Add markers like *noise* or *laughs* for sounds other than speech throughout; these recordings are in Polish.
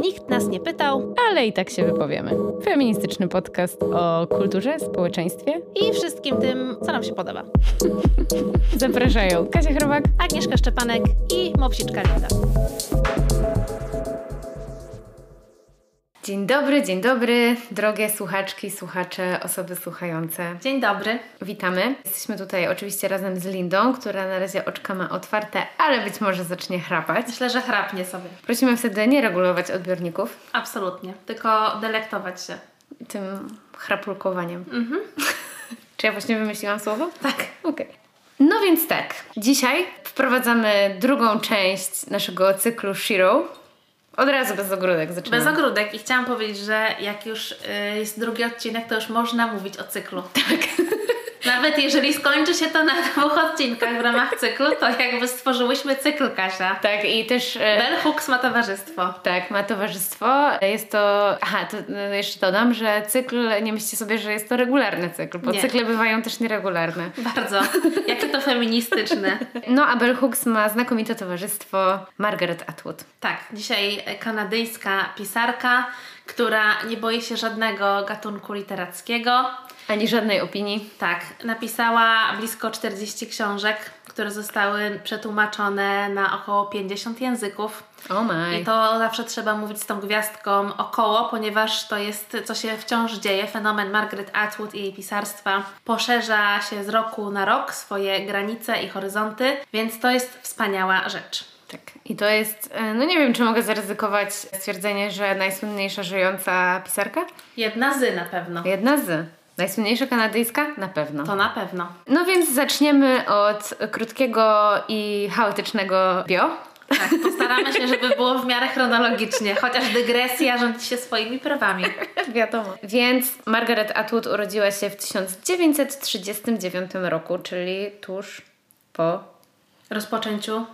Nikt nas nie pytał Ale i tak się wypowiemy. Feministyczny podcast o kulturze, społeczeństwie. i wszystkim tym, co nam się podoba. *laughs* Zapraszają Kasia Chrobak. Agnieszka Szczepanek i Mopsiczka Linda. Dzień dobry, dzień dobry, drogie słuchaczki, słuchacze, osoby słuchające. Dzień dobry. Witamy. Jesteśmy tutaj oczywiście razem z Lindą, która na razie oczka ma otwarte, ale być może zacznie chrapać. Myślę, że chrapnie sobie. Prosimy wtedy nie regulować odbiorników Absolutnie. Tylko delektować się. tym chrapulkowaniem. *laughs* Czy ja właśnie wymyśliłam słowo? Tak. Okej. No więc tak, dzisiaj wprowadzamy drugą część naszego cyklu Shiro. Od razu bez ogródek zaczynamy. Bez ogródek i chciałam powiedzieć, że jak już y, jest drugi odcinek, to już można mówić o cyklu. Tak. Nawet jeżeli skończy się to na dwóch odcinkach w ramach cyklu, to jakby stworzyłyśmy cykl, Kasia. Tak, i też... e, Bell Hooks ma towarzystwo. Tak, ma towarzystwo. Jest to. Aha, to no, jeszcze dodam, że cykl, nie myślcie sobie, że jest to regularny cykl, bo Nie. cykle bywają też nieregularne. Bardzo. Jakie to feministyczne. No, a Bell Hooks ma znakomite towarzystwo Margaret Atwood. Tak, dzisiaj kanadyjska pisarka, która nie boi się żadnego gatunku literackiego. Ani żadnej opinii. Tak, napisała blisko 40 książek, które zostały przetłumaczone na około 50 języków. O my. I to zawsze trzeba mówić z tą gwiazdką około, ponieważ to jest, co się wciąż dzieje. Fenomen Margaret Atwood i jej pisarstwa poszerza się z roku na rok swoje granice i horyzonty, więc to jest wspaniała rzecz. Tak. I to jest. e, No nie wiem, czy mogę zaryzykować stwierdzenie, że najsłynniejsza żyjąca pisarka? Jedna z na pewno. Jedna z. Najsłynniejsza kanadyjska? Na pewno. To na pewno. No więc zaczniemy od krótkiego i chaotycznego bio. Tak, postaramy się, żeby było w miarę chronologicznie, chociaż dygresja rządzi się swoimi prawami. Wiadomo. Więc Margaret Atwood urodziła się w 1939 roku, czyli tuż po Rozpoczęciu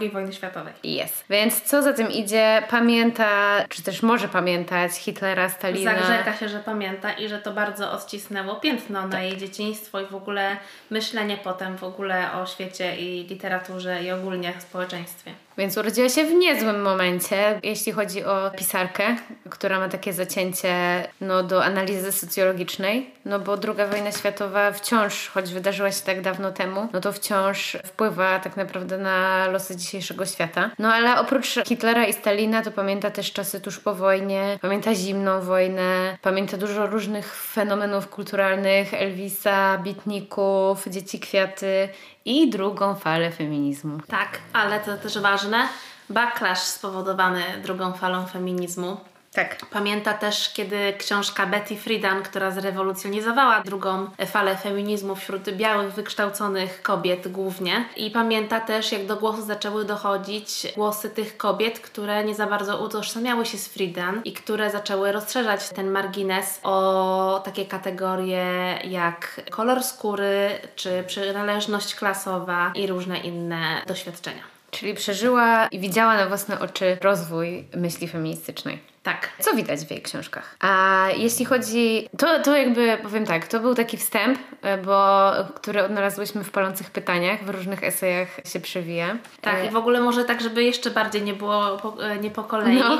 II wojny światowej. Jest. Więc co za tym idzie, pamięta, czy też może pamiętać Hitlera, Stalina. Zagrzeka się, że pamięta i że to bardzo odcisnęło piętno na jej dzieciństwo i w ogóle myślenie potem w ogóle o świecie i literaturze i ogólnie społeczeństwie. Więc urodziła się w niezłym momencie, jeśli chodzi o pisarkę, która ma takie zacięcie no, do analizy socjologicznej, no bo II wojna światowa wciąż, choć wydarzyła się tak dawno temu, no to wciąż wpływa tak naprawdę na losy dzisiejszego świata. No ale oprócz Hitlera i Stalina to pamięta też czasy tuż po wojnie, pamięta zimną wojnę, pamięta dużo różnych fenomenów kulturalnych, Elvisa, Bitników, Dzieci Kwiaty i drugą falę feminizmu. Tak, ale to też ważne, backlash spowodowany drugą falą feminizmu. Tak. Pamięta też, kiedy książka Betty Friedan, która zrewolucjonizowała drugą falę feminizmu wśród białych, wykształconych kobiet głównie. I pamięta też, jak do głosu zaczęły dochodzić głosy tych kobiet, które nie za bardzo utożsamiały się z Friedan i które zaczęły rozszerzać ten margines o takie kategorie jak kolor skóry, czy przynależność klasowa i różne inne doświadczenia. Czyli przeżyła i widziała na własne oczy rozwój myśli feministycznej. Tak. Co widać w jej książkach. A jeśli chodzi. To, to jakby powiem tak, to był taki wstęp, e, bo, który odnalazłyśmy w palących pytaniach, w różnych esejach się przewija. Tak, E, i w ogóle może tak, żeby jeszcze bardziej nie było po, e, nie po kolei. No.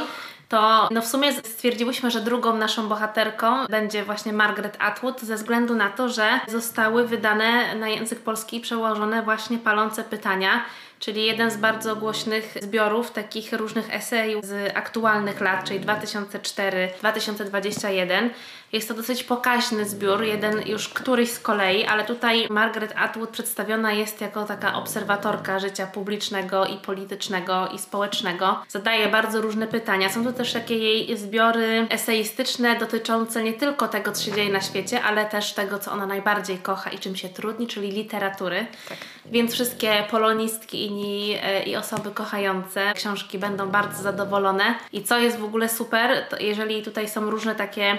To no w sumie stwierdziłyśmy, że drugą naszą bohaterką będzie właśnie Margaret Atwood ze względu na to, że zostały wydane na język polski przełożone właśnie palące pytania, czyli jeden z bardzo głośnych zbiorów takich różnych esejów z aktualnych lat, czyli 2004-2021. Jest to dosyć pokaźny zbiór, jeden już któryś z kolei, ale tutaj Margaret Atwood przedstawiona jest jako taka obserwatorka życia publicznego i politycznego i społecznego. Zadaje bardzo różne pytania. Są to też takie jej zbiory eseistyczne dotyczące nie tylko tego, co się dzieje na świecie, ale też tego, co ona najbardziej kocha i czym się trudni, czyli literatury. Tak. Więc wszystkie polonistki i, e, i osoby kochające książki będą bardzo zadowolone. I co jest w ogóle super, jeżeli tutaj są różne takie,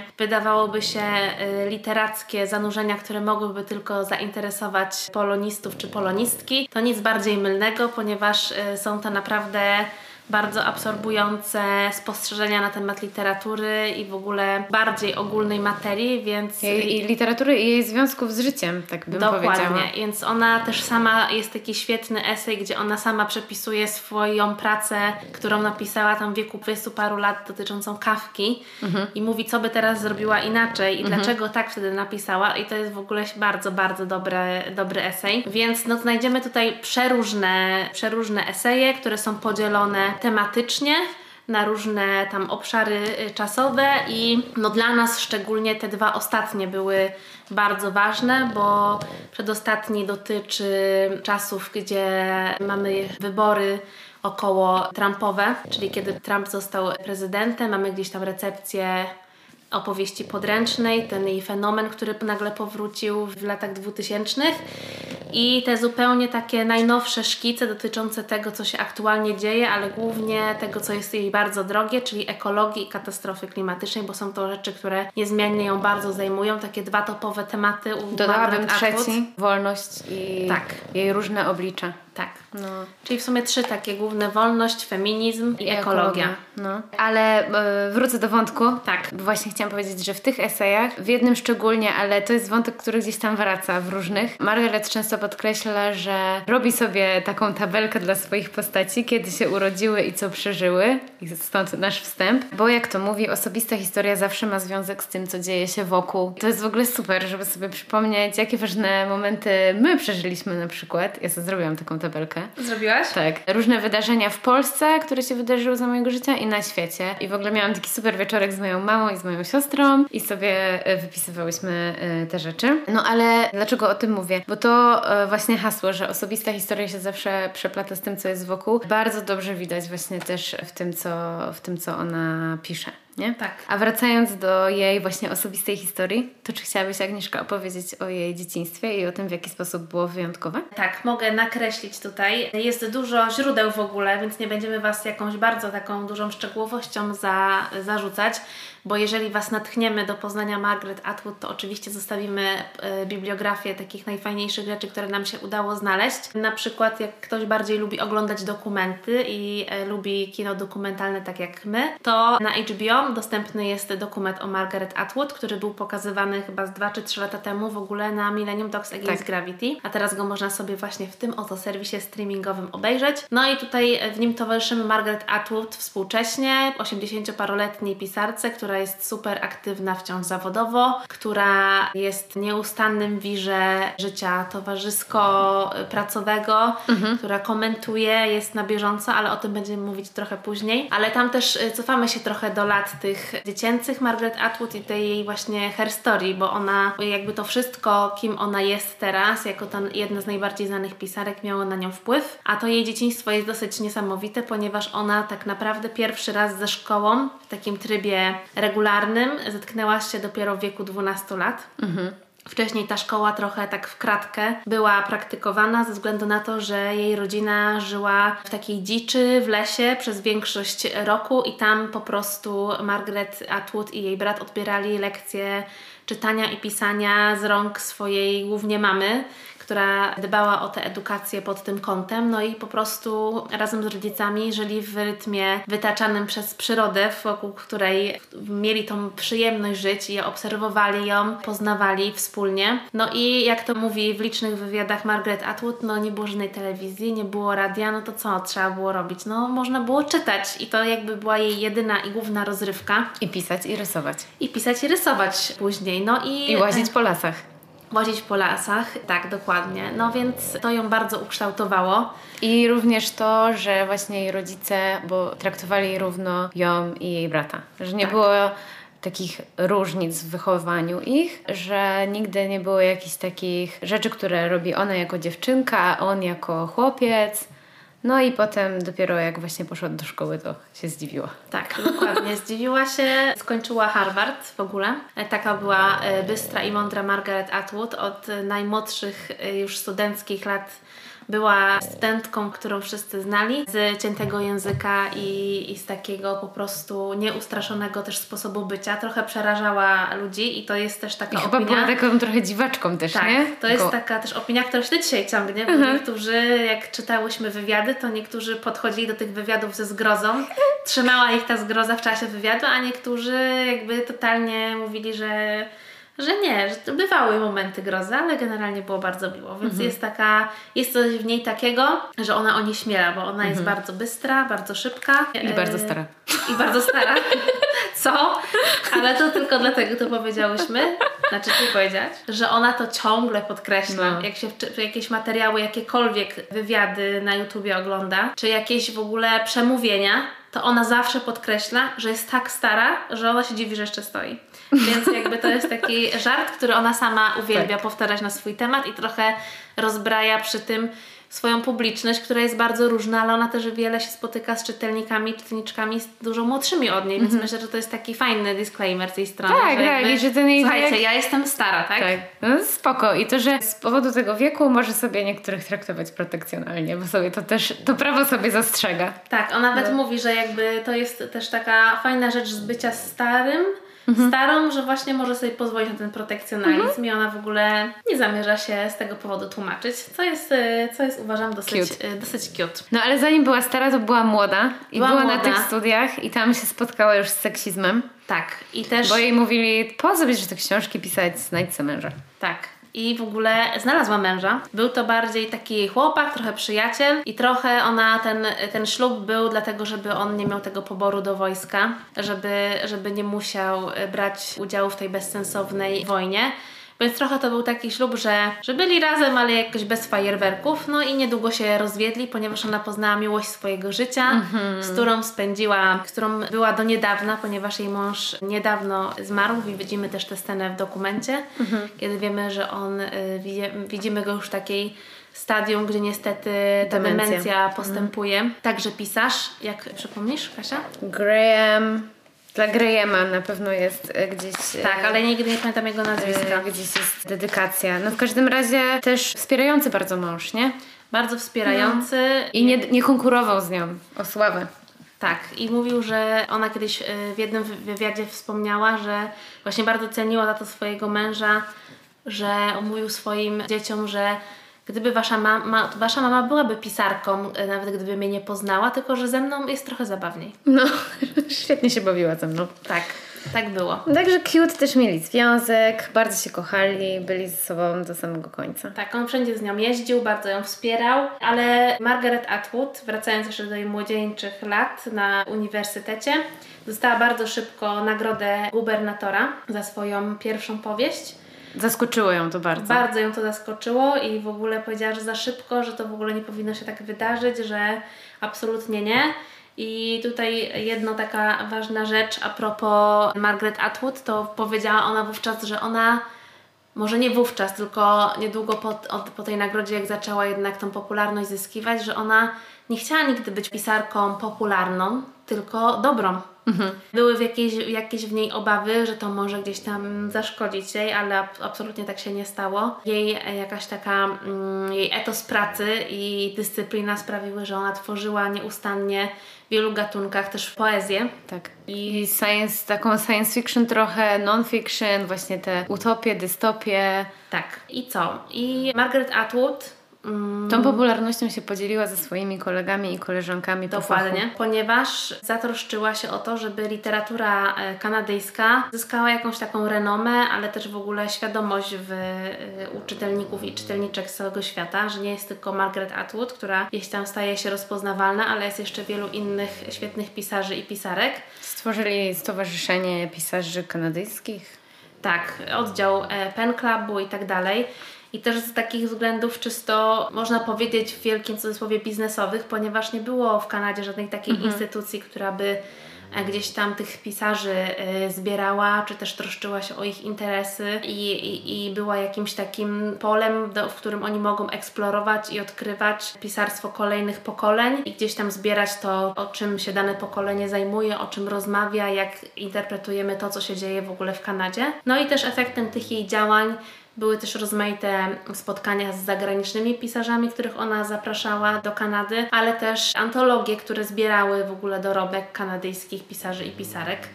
wydawałoby się, e, literackie zanurzenia, które mogłyby tylko zainteresować polonistów czy polonistki, to nic bardziej mylnego, ponieważ e, są to naprawdę bardzo absorbujące spostrzeżenia na temat literatury i w ogóle bardziej ogólnej materii, więc... I, i literatury i jej związków z życiem, tak bym Dokładnie, powiedziała. więc ona też sama, jest taki świetny esej, gdzie ona sama przepisuje swoją pracę, którą napisała tam w wieku 20 paru lat dotyczącą kawki Mhm. i mówi, co by teraz zrobiła inaczej i dlaczego tak wtedy napisała i to jest w ogóle bardzo, bardzo dobry, dobry esej. Więc no, znajdziemy tutaj przeróżne, przeróżne eseje, które są podzielone tematycznie na różne tam obszary y, czasowe i no dla nas szczególnie te dwa ostatnie były bardzo ważne, bo przedostatni dotyczy czasów, gdzie mamy wybory około Trumpowe, czyli kiedy Trump został prezydentem, mamy gdzieś tam recepcję opowieści podręcznej, ten jej fenomen, który nagle powrócił w latach 2000 i te zupełnie takie najnowsze szkice dotyczące tego, co się aktualnie dzieje, ale głównie tego, co jest jej bardzo drogie, czyli ekologii i katastrofy klimatycznej, bo są to rzeczy, które niezmiennie ją bardzo zajmują, takie dwa topowe tematy u Dodałabym Margaret Atwood. trzeci, wolność i Tak. jej różne oblicza. Tak. No. Czyli w sumie trzy takie główne, wolność, feminizm i, ekologia. No. Ale e, wrócę do wątku. Tak. Bo Właśnie chciałam powiedzieć, że w tych esejach, w jednym szczególnie, ale to jest wątek, który gdzieś tam wraca w różnych. Margaret często podkreśla, że robi sobie taką tabelkę dla swoich postaci, kiedy się urodziły i co przeżyły. I stąd nasz wstęp. Bo jak to mówi, osobista historia zawsze ma związek z tym, co dzieje się wokół. To jest w ogóle super, żeby sobie przypomnieć, jakie ważne momenty my przeżyliśmy na przykład. Ja sobie zrobiłam taką tabelkę. Zrobiłaś? Tak. Różne wydarzenia w Polsce, które się wydarzyły za mojego życia i na świecie. I w ogóle miałam taki super wieczorek z moją mamą i z moją siostrą i sobie e, wypisywałyśmy e, te rzeczy. No ale dlaczego o tym mówię? Bo to e, właśnie hasło, że osobista historia się zawsze przeplata z tym, co jest wokół. Bardzo dobrze widać właśnie też w tym, co, w tym, co ona pisze. Nie? Tak. A wracając do jej właśnie osobistej historii, to czy chciałabyś Agnieszka opowiedzieć o jej dzieciństwie i o tym, w jaki sposób było wyjątkowe? Tak, mogę nakreślić tutaj. Jest dużo źródeł w ogóle, więc nie będziemy Was jakąś bardzo taką dużą szczegółowością za, zarzucać, bo jeżeli Was natchniemy do poznania Margaret Atwood, to oczywiście zostawimy e, bibliografię takich najfajniejszych rzeczy, które nam się udało znaleźć. Na przykład jak ktoś bardziej lubi oglądać dokumenty i e, lubi kino dokumentalne tak jak my, to na HBO dostępny jest dokument o Margaret Atwood, który był pokazywany chyba z 2 czy 3 lata temu w ogóle na Millennium Dogs Against Tak. Gravity, a teraz go można sobie właśnie w tym oto serwisie streamingowym obejrzeć. No i tutaj w nim towarzyszymy Margaret Atwood współcześnie, 80-paroletniej pisarce, która jest super aktywna wciąż zawodowo, która jest nieustannym wirze życia towarzysko-pracowego, która komentuje, jest na bieżąco, ale o tym będziemy mówić trochę później. Ale tam też y, cofamy się trochę do lat tych dziecięcych Margaret Atwood i tej jej właśnie her story, bo ona jakby to wszystko, kim ona jest teraz, jako ta jedna z najbardziej znanych pisarek, miało na nią wpływ. A to jej dzieciństwo jest dosyć niesamowite, ponieważ ona tak naprawdę pierwszy raz ze szkołą w takim trybie regularnym zetknęła się dopiero w wieku 12 lat. Wcześniej ta szkoła trochę tak w kratkę była praktykowana ze względu na to, że jej rodzina żyła w takiej dziczy w lesie przez większość roku i tam po prostu Margaret Atwood i jej brat odbierali lekcje czytania i pisania z rąk swojej głównie mamy, która dbała o tę edukację pod tym kątem, no i po prostu razem z rodzicami żyli w rytmie wytaczanym przez przyrodę, wokół której mieli tą przyjemność żyć i obserwowali ją, poznawali wspólnie. No i jak to mówi w licznych wywiadach Margaret Atwood, no nie było żadnej telewizji, nie było radia, no to co trzeba było robić? No można było czytać i to jakby była jej jedyna i główna rozrywka. I pisać, i rysować. I pisać i rysować później. No i, I łazić po lasach. Łazić po lasach, tak, dokładnie. No więc to ją bardzo ukształtowało. I również to, że właśnie jej rodzice, bo traktowali równo ją i jej brata. Że nie Tak. było takich różnic w wychowaniu ich, że nigdy nie było jakichś takich rzeczy, które robi ona jako dziewczynka, a on jako chłopiec. No i potem dopiero jak właśnie poszła do szkoły, to się zdziwiła. Tak, dokładnie. Zdziwiła się. Skończyła Harvard w ogóle. E, Taka była e, bystra i mądra Margaret Atwood od e, najmłodszych już studenckich lat Była studentką, którą wszyscy znali, z ciętego języka i, i z takiego po prostu nieustraszonego też sposobu bycia. Trochę przerażała ludzi i to jest też taka I opinia. chyba była taką trochę dziwaczką też, tak, nie? to jest Go- taka też opinia, która się dzisiaj ciągnie, bo Mhm. niektórzy, jak czytałyśmy wywiady, to niektórzy podchodzili do tych wywiadów ze zgrozą. Trzymała ich ta zgroza w czasie wywiadu, a niektórzy jakby totalnie mówili, że że nie, że to bywały momenty grozy, ale generalnie było bardzo miło, więc Mhm. jest taka, jest coś w niej takiego, że ona o nie śmiela, bo ona jest bardzo bystra, bardzo szybka. Mhm. I bardzo E, stara. I bardzo stara. *laughs* Co? Ale to tylko dlatego to powiedziałyśmy, znaczy ty powiedziałaś, że ona to ciągle podkreśla. No. Jak się w, jakieś materiały, jakiekolwiek wywiady na YouTubie ogląda, czy jakieś w ogóle przemówienia, to ona zawsze podkreśla, że jest tak stara, że ona się dziwi, że jeszcze stoi. Więc jakby to jest taki żart, który ona sama uwielbia Tak. powtarzać na swój temat i trochę rozbraja przy tym swoją publiczność, która jest bardzo różna, ale ona też wiele się spotyka z czytelnikami, czytelniczkami dużo młodszymi od niej, więc myślę, że to jest taki fajny disclaimer z jej strony. Mhm. Tak, że tak, jakby, i że ten jej Słuchajcie, wiek- ja jestem stara, tak? Tak, no spoko. I to, że z powodu tego wieku może sobie niektórych traktować protekcjonalnie, bo sobie to też, to prawo sobie zastrzega. Tak, on nawet No. mówi, że jakby to jest też taka fajna rzecz z bycia starym, Mhm. starą, że właśnie może sobie pozwolić na ten protekcjonalizm i ona w ogóle nie zamierza się z tego powodu tłumaczyć, co jest, e, co jest uważam dosyć Cute. e, dosyć cute. No ale zanim była stara, to była młoda i Była była, na młoda. tych studiach i tam się spotkała już z seksizmem, Tak, i też... bo jej mówili, po co będziesz te książki pisać, znajdź sobie męża. Tak. I w ogóle znalazła męża. Był to bardziej taki chłopak, trochę przyjaciel i trochę ona, ten, ten ślub był dlatego, żeby on nie miał tego poboru do wojska, żeby, żeby nie musiał brać udziału w tej bezsensownej wojnie. Więc trochę to był taki ślub, że, że byli razem, ale jakoś bez fajerwerków. No i niedługo się rozwiedli, ponieważ ona poznała miłość swojego życia, z którą spędziła, z którą była do niedawna, ponieważ jej mąż niedawno zmarł i widzimy też tę scenę w dokumencie, kiedy wiemy, że on, y, widzi- widzimy go już w takiej stadium, gdzie niestety ta Demencja. demencja, postępuje. Także pisarz, jak przypomnisz, Kasia? Graham, dla Grahama na pewno jest e, gdzieś... e, Tak, ale nigdy nie pamiętam jego nazwiska. e, Gdzieś jest dedykacja. No w każdym razie też wspierający bardzo mąż, nie? Bardzo wspierający. I nie, nie konkurował z nią o sławę. Tak, i mówił, że ona kiedyś w jednym wy- wywiadzie wspomniała, że właśnie bardzo ceniła za to swojego męża, że mówił swoim dzieciom, że gdyby wasza mama, wasza mama byłaby pisarką, y, nawet gdyby mnie nie poznała, tylko że ze mną jest trochę zabawniej. No, *laughs* świetnie się bawiła ze mną. Tak, tak było. Także cute też mieli związek, bardzo się kochali, byli ze sobą do samego końca. Tak, on wszędzie z nią jeździł, bardzo ją wspierał, ale Margaret Atwood, wracając jeszcze do jej młodzieńczych lat na uniwersytecie, dostała bardzo szybko nagrodę gubernatora za swoją pierwszą powieść. Zaskoczyło ją to bardzo. Bardzo ją to zaskoczyło i w ogóle powiedziała, że za szybko, że to w ogóle nie powinno się tak wydarzyć, że absolutnie nie. I tutaj jedna taka ważna rzecz a propos Margaret Atwood, to powiedziała ona wówczas, że ona, może nie wówczas, tylko niedługo po, od, po tej nagrodzie, jak zaczęła jednak tą popularność zyskiwać, że ona nie chciała nigdy być pisarką popularną, tylko dobrą. Były w jakieś, jakieś w niej obawy, że to może gdzieś tam zaszkodzić jej, ale ab- absolutnie tak się nie stało. Jej e, jakaś taka, mm, jej etos pracy i dyscyplina sprawiły, że ona tworzyła nieustannie w wielu gatunkach też poezję. Tak. I science, taką science fiction trochę, non-fiction, właśnie te utopie, dystopie. Tak. I co? I Margaret Atwood Tą popularnością się podzieliła ze swoimi kolegami i koleżankami po. Dokładnie, ponieważ zatroszczyła się o to, żeby literatura e, kanadyjska zyskała jakąś taką renomę, ale też w ogóle świadomość w, e, u czytelników i czytelniczek z całego świata, że nie jest tylko Margaret Atwood, która gdzieś tam staje się rozpoznawalna, ale jest jeszcze wielu innych świetnych pisarzy i pisarek. Stworzyli Stowarzyszenie Pisarzy Kanadyjskich. Tak, oddział e, Pen Clubu i tak dalej. I też z takich względów czysto, można powiedzieć, w wielkim cudzysłowie biznesowych, ponieważ nie było w Kanadzie żadnej takiej instytucji, która by e, gdzieś tam tych pisarzy e, zbierała, czy też troszczyła się o ich interesy i, i, i była jakimś takim polem, do, w którym oni mogą eksplorować i odkrywać pisarstwo kolejnych pokoleń i gdzieś tam zbierać to, o czym się dane pokolenie zajmuje, o czym rozmawia, jak interpretujemy to, co się dzieje w ogóle w Kanadzie. No i też efektem tych jej działań Były też rozmaite spotkania z zagranicznymi pisarzami, których ona zapraszała do Kanady, ale też antologie, które zbierały w ogóle dorobek kanadyjskich pisarzy i pisarek.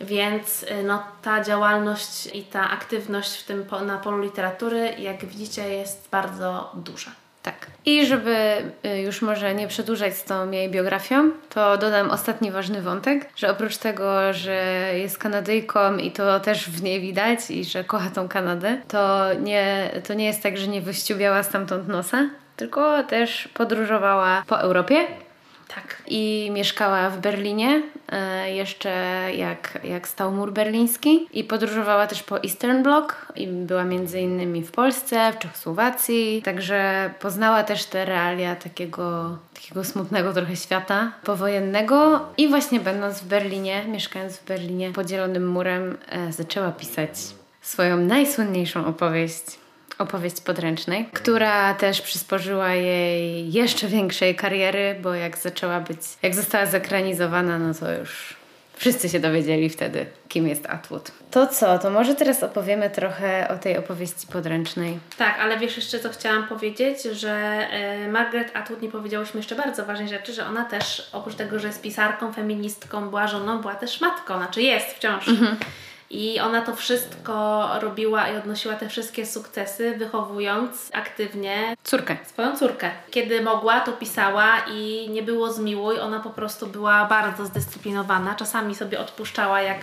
Więc y, no, ta działalność i ta aktywność w tym na polu literatury, jak widzicie, jest bardzo duża. Tak. I żeby y, już może nie przedłużać z tą jej biografią, to dodam ostatni ważny wątek, że oprócz tego, że jest Kanadyjką i to też w niej widać i że kocha tą Kanadę, to nie, to nie jest tak, że nie wyściubiała stamtąd nosa, tylko też podróżowała po Europie tak. I mieszkała w Berlinie, e, jeszcze jak, jak stał mur berliński. I podróżowała też po Eastern Bloc i była między innymi w Polsce, w Czechosłowacji. Także poznała też te realia takiego, takiego smutnego trochę świata powojennego. I właśnie będąc w Berlinie, mieszkając w Berlinie podzielonym murem, e, zaczęła pisać swoją najsłynniejszą opowieść opowieść podręcznej, która też przysporzyła jej jeszcze większej kariery, bo jak zaczęła być, jak została zekranizowana, no to już wszyscy się dowiedzieli wtedy, kim jest Atwood. To co, to może teraz opowiemy trochę o tej opowieści podręcznej. Tak, ale wiesz jeszcze co chciałam powiedzieć, że y, Margaret Atwood nie powiedziałyśmy jeszcze bardzo ważnej rzeczy, że ona też oprócz tego, że jest pisarką, feministką, była żoną, była też matką, znaczy jest wciąż. Mhm. I ona to wszystko robiła i odnosiła te wszystkie sukcesy, wychowując aktywnie córkę. Swoją córkę. Kiedy mogła, to pisała i nie było zmiłuj. Ona po prostu była bardzo zdyscyplinowana. Czasami sobie odpuszczała, jak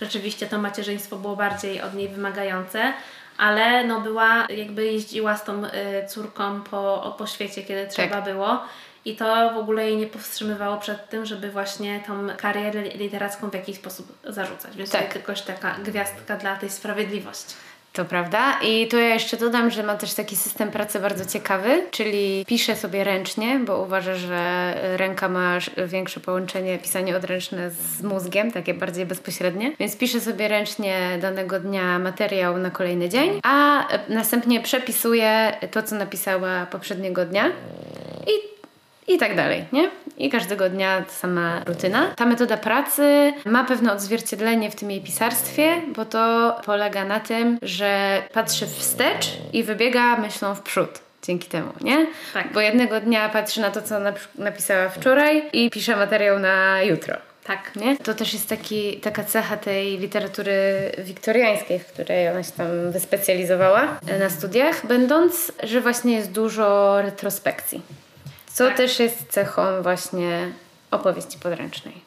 rzeczywiście to macierzyństwo było bardziej od niej wymagające ale no była, jakby jeździła z tą y, córką po, po świecie, kiedy trzeba tak. było i to w ogóle jej nie powstrzymywało przed tym, żeby właśnie tą karierę literacką w jakiś sposób zarzucać. Więc tak. to tylko taka gwiazdka dla tej sprawiedliwości. To prawda. I tu ja jeszcze dodam, że ma też taki system pracy bardzo ciekawy, czyli pisze sobie ręcznie, bo uważa, że ręka ma większe połączenie, pisanie odręczne z mózgiem, takie bardziej bezpośrednie. Więc pisze sobie ręcznie danego dnia materiał na kolejny dzień, a następnie przepisuje to, co napisała poprzedniego dnia. I i tak dalej, nie? I każdego dnia sama rutyna. Ta metoda pracy ma pewne odzwierciedlenie w tym jej pisarstwie, bo to polega na tym, że patrzy wstecz i wybiega myślą w przód dzięki temu, nie? Tak. Bo jednego dnia patrzy na to, co napisała wczoraj i pisze materiał na jutro. Tak. Nie? To też jest taki, taka cecha tej literatury wiktoriańskiej, w której ona się tam wyspecjalizowała na studiach, będąc, że właśnie jest dużo retrospekcji. Co tak. też jest cechą właśnie opowieści podręcznej.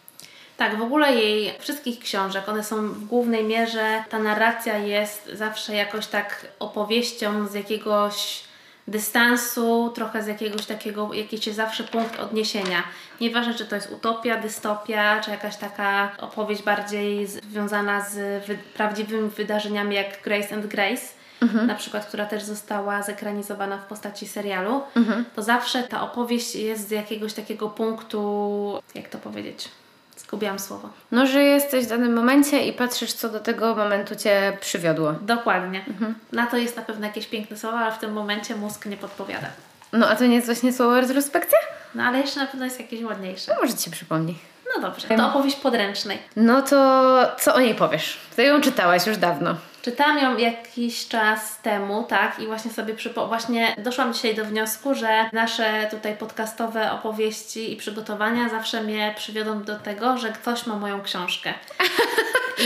Tak, w ogóle jej wszystkich książek, one są w głównej mierze, ta narracja jest zawsze jakoś tak opowieścią z jakiegoś dystansu, trochę z jakiegoś takiego, jakiś jest zawsze punkt odniesienia. Nieważne, czy to jest utopia, dystopia, czy jakaś taka opowieść bardziej związana z wy prawdziwymi wydarzeniami jak Grace and Grace mhm. na przykład, która też została zekranizowana w postaci serialu, mhm. to zawsze ta opowieść jest z jakiegoś takiego punktu, jak to powiedzieć? Zgubiłam słowo. No, że jesteś w danym momencie i patrzysz, co do tego momentu Cię przywiodło. Dokładnie. Mhm. Na to jest na pewno jakieś piękne słowo, ale w tym momencie mózg nie podpowiada. No, a to nie jest właśnie słowo retrospekcja? No, ale jeszcze na pewno jest jakieś ładniejsze. No, może Ci przypomni. No dobrze, to opowieść podręcznej. No to co o niej powiesz? Ty ją czytałaś już dawno. Czytałam ją jakiś czas temu, tak, i właśnie sobie przypo... właśnie doszłam dzisiaj do wniosku, że nasze tutaj podcastowe opowieści i przygotowania zawsze mnie przywiodą do tego, że ktoś ma moją książkę. *laughs*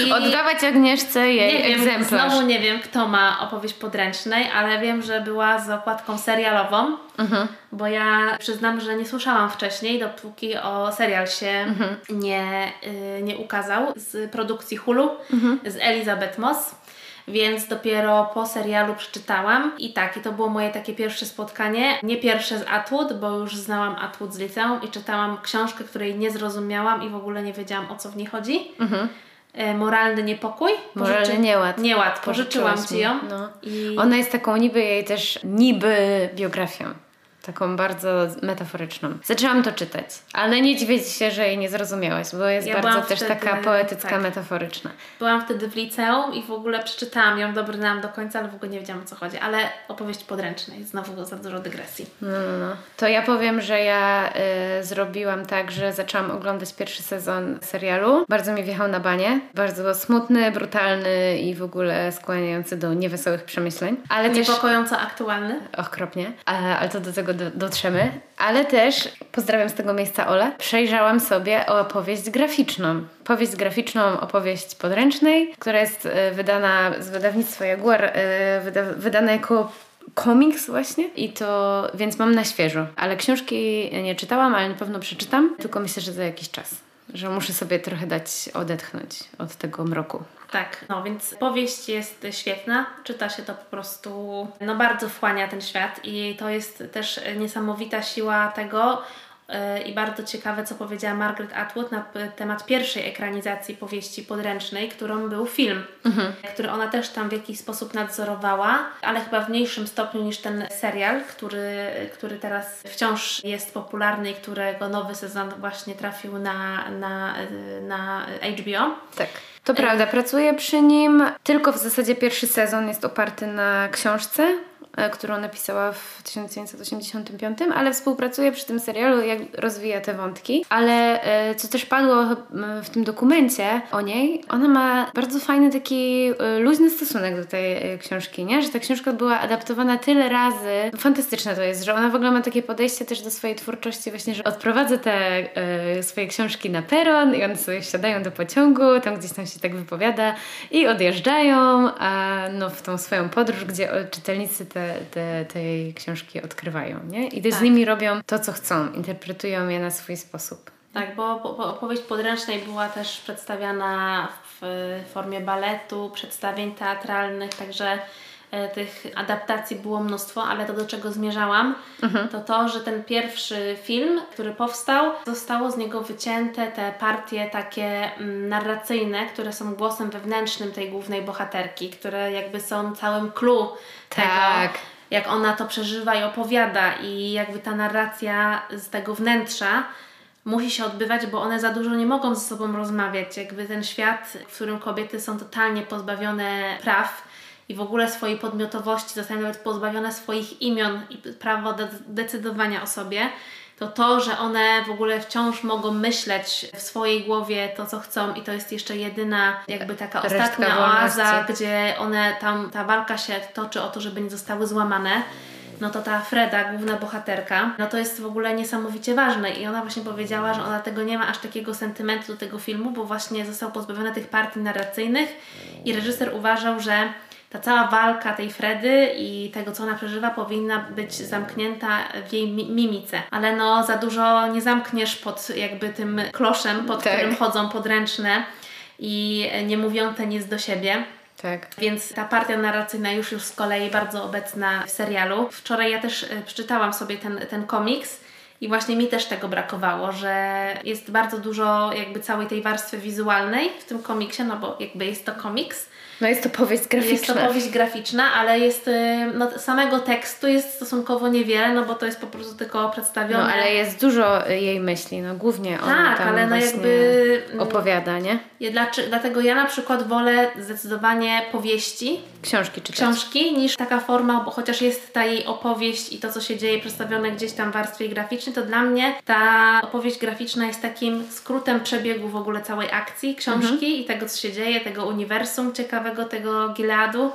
I Oddawać Agnieszce jej nie wiem, egzemplarz. Znowu nie wiem, kto ma opowieść podręcznej, ale wiem, że była z okładką serialową, mhm. bo ja przyznam, że nie słyszałam wcześniej, dopóki o serial się mhm. nie, y, nie ukazał z produkcji Hulu mhm. z Elizabeth Moss więc dopiero po serialu przeczytałam i tak, i to było moje takie pierwsze spotkanie, nie pierwsze z Atwood, bo już znałam Atwood z liceum i czytałam książkę, której nie zrozumiałam i w ogóle nie wiedziałam o co w niej chodzi. Mhm. E, moralny niepokój. Moralny Pożyczy... nieład. Nieład, pożyczyłam Ci ją. No. I... Ona jest taką niby jej też niby biografią taką bardzo metaforyczną. Zaczęłam to czytać, ale nie dziwię się, że jej nie zrozumiałaś, bo jest Ja bardzo też wtedy- taka poetycka, tak. metaforyczna. Byłam wtedy w liceum i w ogóle przeczytałam ją, dobrnęłam do końca, ale w ogóle nie wiedziałam o co chodzi. Ale opowieść podręcznej, znowu za dużo dygresji. No, no, no. To ja powiem, że ja y, zrobiłam tak, że zaczęłam oglądać pierwszy sezon serialu. Bardzo mi wjechał na banie. Bardzo smutny, brutalny i w ogóle skłaniający do niewesołych przemyśleń. Ale też... Niepokojąco aktualny. Okropnie, ale, ale to do tego do, dotrzemy. Ale też, pozdrawiam z tego miejsca Ole, przejrzałam sobie opowieść graficzną. Powieść graficzną, opowieść podręcznej, która jest e, wydana z wydawnictwa Jaguar, e, wyda, wydana jako komiks właśnie i to, więc mam na świeżo. Ale książki nie czytałam, ale na pewno przeczytam, tylko myślę, że za jakiś czas. Że muszę sobie trochę dać odetchnąć od tego mroku. Tak, no więc powieść jest świetna, czyta się to po prostu, no bardzo wchłania ten świat i to jest też niesamowita siła tego i bardzo ciekawe, co powiedziała Margaret Atwood na temat pierwszej ekranizacji powieści podręcznej, którą był film, który ona też tam w jakiś sposób nadzorowała, ale chyba w mniejszym stopniu niż ten serial, który, który teraz wciąż jest popularny i którego nowy sezon właśnie trafił na, na, na HBO. Tak. To prawda, pracuję przy nim. Tylko w zasadzie pierwszy sezon jest oparty na książce, e, którą napisała w 1985, ale współpracuję przy tym serialu, jak rozwija te wątki. Ale e, co też padło m, w tym dokumencie o niej, ona ma bardzo fajny taki e, luźny stosunek do tej e, książki, nie? Że ta książka była adaptowana tyle razy. Fantastyczne to jest, że ona w ogóle ma takie podejście też do swojej twórczości właśnie, że odprowadza te e, swoje książki na peron i one sobie wsiadają do pociągu, tam gdzieś tam się tak wypowiada i odjeżdżają a, no, w tą swoją podróż, gdzie czytelnicy te, te, tej książki odkrywają, nie? I też z Tak. nimi robią to, co chcą, interpretują je na swój sposób. Tak, bo bo- opowieść podręcznej była też przedstawiana w formie baletu, przedstawień teatralnych, także tych adaptacji było mnóstwo, ale to do czego zmierzałam, to to, że ten pierwszy film, który powstał, zostało z niego wycięte te partie takie mm, narracyjne, które są głosem wewnętrznym tej głównej bohaterki, które jakby są całym clue Tak. tego, jak ona to przeżywa i opowiada i jakby ta narracja z tego wnętrza musi się odbywać, bo one za dużo nie mogą ze sobą rozmawiać. Jakby ten świat, w którym kobiety są totalnie pozbawione praw i w ogóle swojej podmiotowości, zostają nawet pozbawione swoich imion i prawa do decydowania o sobie, to to, że one w ogóle wciąż mogą myśleć w swojej głowie to, co chcą i to jest jeszcze jedyna jakby taka Resztka ostatnia oaza, wolności. gdzie one tam, ta walka się toczy o to, żeby nie zostały złamane, no to ta Freda, główna bohaterka, no to jest w ogóle niesamowicie ważne i ona właśnie powiedziała, że ona tego nie ma aż takiego sentymentu do tego filmu, bo właśnie został pozbawiony tych partii narracyjnych i reżyser uważał, że ta cała walka tej Fredy i tego, co ona przeżywa, powinna być zamknięta w jej mi- mimice. Ale no, za dużo nie zamkniesz pod jakby tym kloszem, pod Tak. którym chodzą podręczne i nie mówią te nic do siebie. Tak. Więc ta partia narracyjna już już z kolei bardzo obecna w serialu. Wczoraj ja też e, przeczytałam sobie ten, ten komiks i właśnie mi też tego brakowało, że jest bardzo dużo jakby całej tej warstwy wizualnej w tym komiksie, no bo jakby jest to komiks. No jest to powieść graficzna. Jest to powieść graficzna, ale jest y, no, samego tekstu jest stosunkowo niewiele, no bo to jest po prostu tylko przedstawione. No ale jest dużo jej myśli, no głównie ona Tak, ale no jakby, mm, opowiada, nie? Dlatego ja na przykład wolę zdecydowanie powieści, Książki czytać. książki niż taka forma, bo chociaż jest ta jej opowieść i to, co się dzieje przedstawione gdzieś tam w warstwie graficznej, to dla mnie ta opowieść graficzna jest takim skrótem przebiegu w ogóle całej akcji książki i tego, co się dzieje, tego uniwersum ciekawego, tego Gileadu.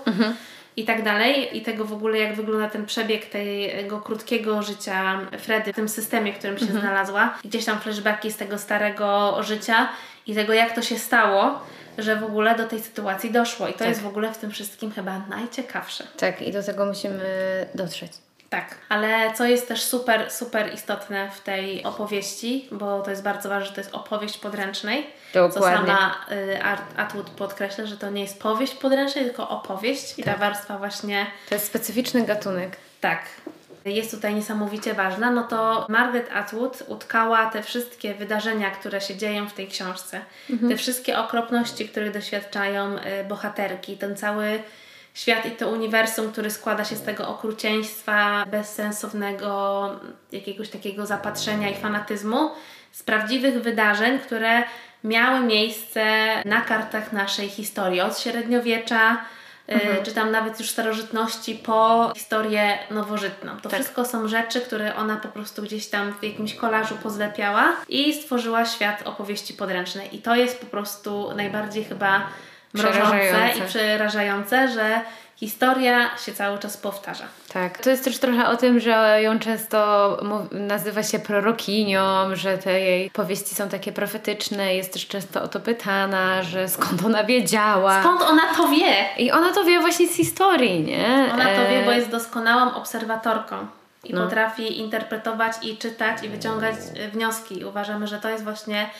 I tak dalej, i tego w ogóle, jak wygląda ten przebieg tego krótkiego życia Fredy w tym systemie, w którym się znalazła. I Gdzieś tam flashbacki z tego starego życia i tego, jak to się stało, że w ogóle do tej sytuacji doszło. I to jest w ogóle w tym wszystkim chyba najciekawsze. Tak, i do tego musimy dotrzeć. Tak, ale co jest też super, super istotne w tej opowieści, bo to jest bardzo ważne, że to jest opowieść podręcznej. Co Dokładnie. sama y, Atwood podkreśla, że to nie jest powieść podręcznej, tylko opowieść. I ta warstwa właśnie To jest specyficzny gatunek. tak jest tutaj niesamowicie ważna, no to Margaret Atwood utkała te wszystkie wydarzenia, które się dzieją w tej książce. Te wszystkie okropności, których doświadczają y, bohaterki, ten cały świat i to uniwersum, który składa się z tego okrucieństwa, bezsensownego jakiegoś takiego zapatrzenia i fanatyzmu, z prawdziwych wydarzeń, które miały miejsce na kartach naszej historii od średniowiecza, y, mhm. czy tam nawet już starożytności po historię nowożytną. To tak. wszystko są rzeczy, które ona po prostu gdzieś tam w jakimś kolażu pozlepiała i stworzyła świat opowieści podręcznej. I to jest po prostu najbardziej chyba mrożące i przerażające, że historia się cały czas powtarza. Tak, to jest też trochę o tym, że ją często nazywa się prorokinią, że te jej powieści są takie profetyczne, jest też często o to pytana, że skąd ona wiedziała. Skąd ona to wie? I ona to wie właśnie z historii, nie? Ona to wie, bo jest doskonałą obserwatorką i no. potrafi interpretować i czytać i wyciągać e, wnioski. Uważamy, że to jest właśnie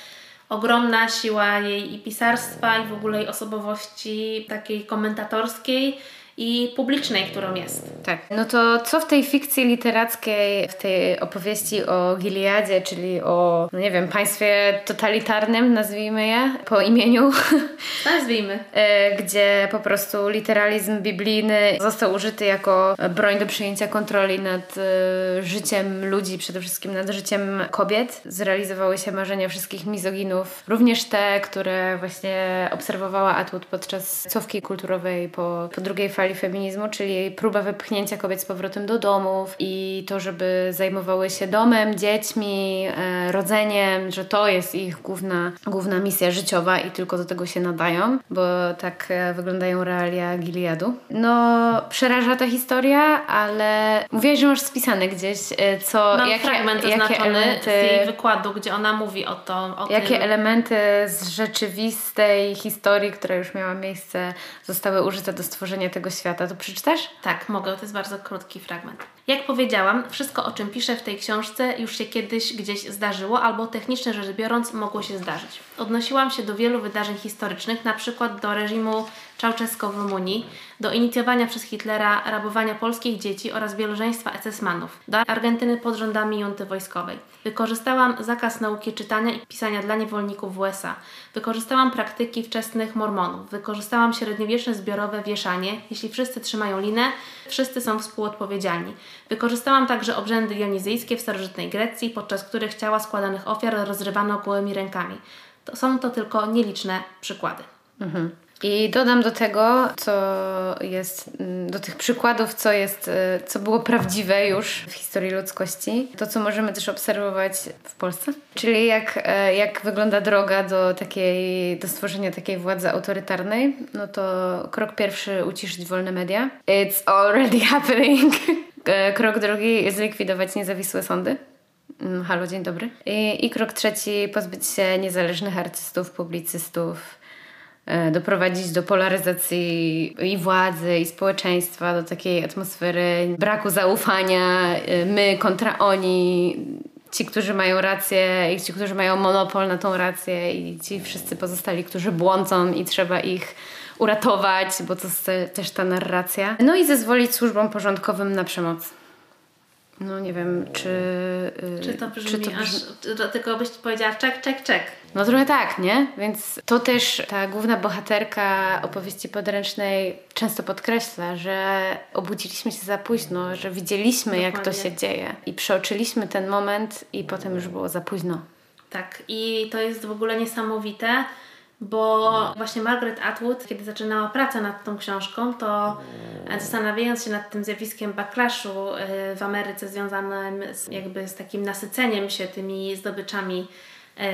ogromna siła jej i pisarstwa i w ogóle jej osobowości takiej komentatorskiej i publicznej, którą jest. Tak. No to co w tej fikcji literackiej, w tej opowieści o Gileadzie, czyli o, no nie wiem, państwie totalitarnym, nazwijmy je po imieniu. *laughs* Nazwijmy. E, gdzie po prostu literalizm biblijny został użyty jako broń do przejęcia kontroli nad e, życiem ludzi, przede wszystkim nad życiem kobiet. Zrealizowały się marzenia wszystkich mizoginów, również te, które właśnie obserwowała Atwood podczas cofki kulturowej po, po drugiej fali fali feminizmu, czyli próba wypchnięcia kobiet z powrotem do domów i to, żeby zajmowały się domem, dziećmi, e, rodzeniem, że to jest ich główna, główna misja życiowa i tylko do tego się nadają, bo tak e, wyglądają realia Gileadu. No, przeraża ta historia, ale mówiłaś, że masz spisane gdzieś, e, co, Mam jakie, fragment jakie elementy, z jej wykładu, gdzie ona mówi o to. O jakie tym. elementy z rzeczywistej historii, która już miała miejsce, zostały użyte do stworzenia tego świata. To przeczytasz? Tak, mogę. To jest bardzo krótki fragment. Jak powiedziałam, wszystko o czym piszę w tej książce już się kiedyś gdzieś zdarzyło, albo technicznie rzecz biorąc mogło się zdarzyć. Odnosiłam się do wielu wydarzeń historycznych, na przykład do reżimu Czałczesko w Rumunii, do inicjowania przez Hitlera rabowania polskich dzieci oraz wielożeństwa SS-manów, do Argentyny pod rządami junty wojskowej. Wykorzystałam zakaz nauki czytania i pisania dla niewolników w USA. Wykorzystałam praktyki wczesnych mormonów. Wykorzystałam średniowieczne zbiorowe wieszanie. Jeśli wszyscy trzymają linę, wszyscy są współodpowiedzialni. Wykorzystałam także obrzędy dionizyjskie w starożytnej Grecji, podczas których ciała składanych ofiar rozrywano gołymi rękami. To są to tylko nieliczne przykłady. Mhm. I dodam do tego, co jest, mm, do tych przykładów, co jest, y, co było prawdziwe już w historii ludzkości, to co możemy też obserwować w Polsce, czyli jak, e, jak wygląda droga do takiej, do stworzenia takiej władzy autorytarnej, no to krok pierwszy uciszyć wolne media. It's already *laughs* happening. E, krok drugi zlikwidować niezawisłe sądy. Mm, halo, dzień dobry. I, I krok trzeci pozbyć się niezależnych artystów, publicystów, doprowadzić do polaryzacji i władzy, i społeczeństwa, do takiej atmosfery braku zaufania, e, my kontra oni, ci, którzy mają rację i ci, którzy mają monopol na tą rację i ci wszyscy pozostali, którzy błądzą i trzeba ich uratować, bo to jest też ta narracja. No i zezwolić służbom porządkowym na przemoc. No nie wiem, czy... Yy, czy to brzmi, czy to brzmi... aż... Tylko byś powiedziała czek, czek, czek. No trochę tak, nie? Więc to też ta główna bohaterka opowieści podręcznej często podkreśla, że obudziliśmy się za późno, że widzieliśmy Dokładnie. jak to się dzieje i przeoczyliśmy ten moment i potem już było za późno. Tak i to jest w ogóle niesamowite, bo właśnie Margaret Atwood, kiedy zaczynała pracę nad tą książką, to zastanawiając się nad tym zjawiskiem backlashu y, w Ameryce związanym z, jakby z takim nasyceniem się tymi zdobyczami